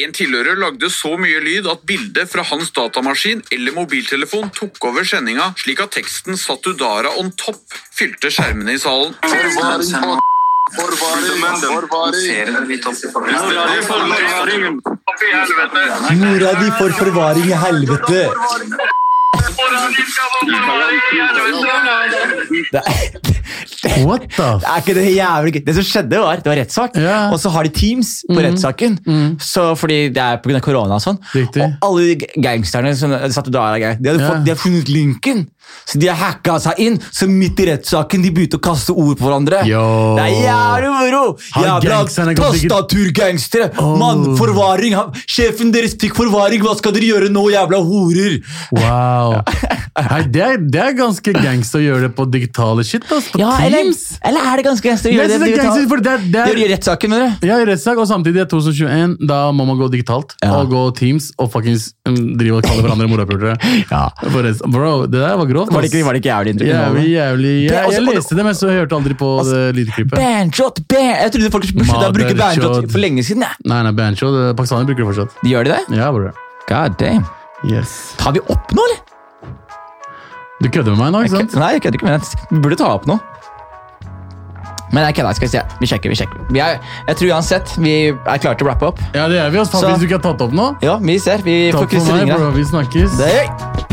En tilhører lagde så mye lyd at bildet fra hans datamaskin eller mobiltelefon tok over sendinga, slik at teksten 'Satudara on top' fylte skjermene i salen. Mora di for forvaring. I helvete. Det di What the [laughs] Er ikke det jævlig gøy? Det som skjedde var, det var rettssak, yeah. og så har de Teams på rettssaken. Mm. fordi det er pga. korona og sånn. Riktig. Og alle de gangsterne som satt der, de, hadde yeah. fått, de har funnet linken, så de har hacka seg inn. Så midt i rettssaken de begynte å kaste ord på hverandre. Yo. Det er jævlig moro! Jævla tastaturgangstere! Oh. Mann, forvaring! Sjefen deres fikk forvaring! Hva skal dere gjøre nå, jævla horer? Wow. [laughs] Hei, det, er, det er ganske gangster å gjøre det på digitale shit. Altså, På Ja, eller, Teams. eller er det ganske gangster å Jeg gjøre synes det det er gangster, for det er, det Gjør er, rettssaken, mener du? ja, i rettssak, og samtidig er 2021, da må man gå digitalt. Ja. Og gå Teams og fuckings um, drive og kalle hverandre morapulere. [laughs] Ja. For Bro, det der var grovt. Var det ass. ikke, var det ikke jævlig Jævlig, inntrykk? jævlig. Jeg, jeg, jeg også- leste det, men så hørte aldri på det lydklippet. Bandshot! Band. Jeg trodde folk slutta å bruke Mothershot. bandshot for lenge siden. jeg. Nei, nei, banjo. det- Pakistanere bruker det fortsatt. De gjør de det? Ja, bro. God damn. Yes. Tar vi opp nå, eller? Du kødder med meg nå, ikke sant? Nei, jeg kødder ikke, med deg. vi burde ta opp noe. Men jeg kødder, skal vi se. Vi sjekker, vi sjekker. Vi er, jeg tror uansett vi er klare til å rappe opp. Ja, det er vi. ass. Så- Hvis du ikke har tatt opp nå, Ja, vi ser. Vi får takk for krysse meg, bro. Vi snakkes. Det er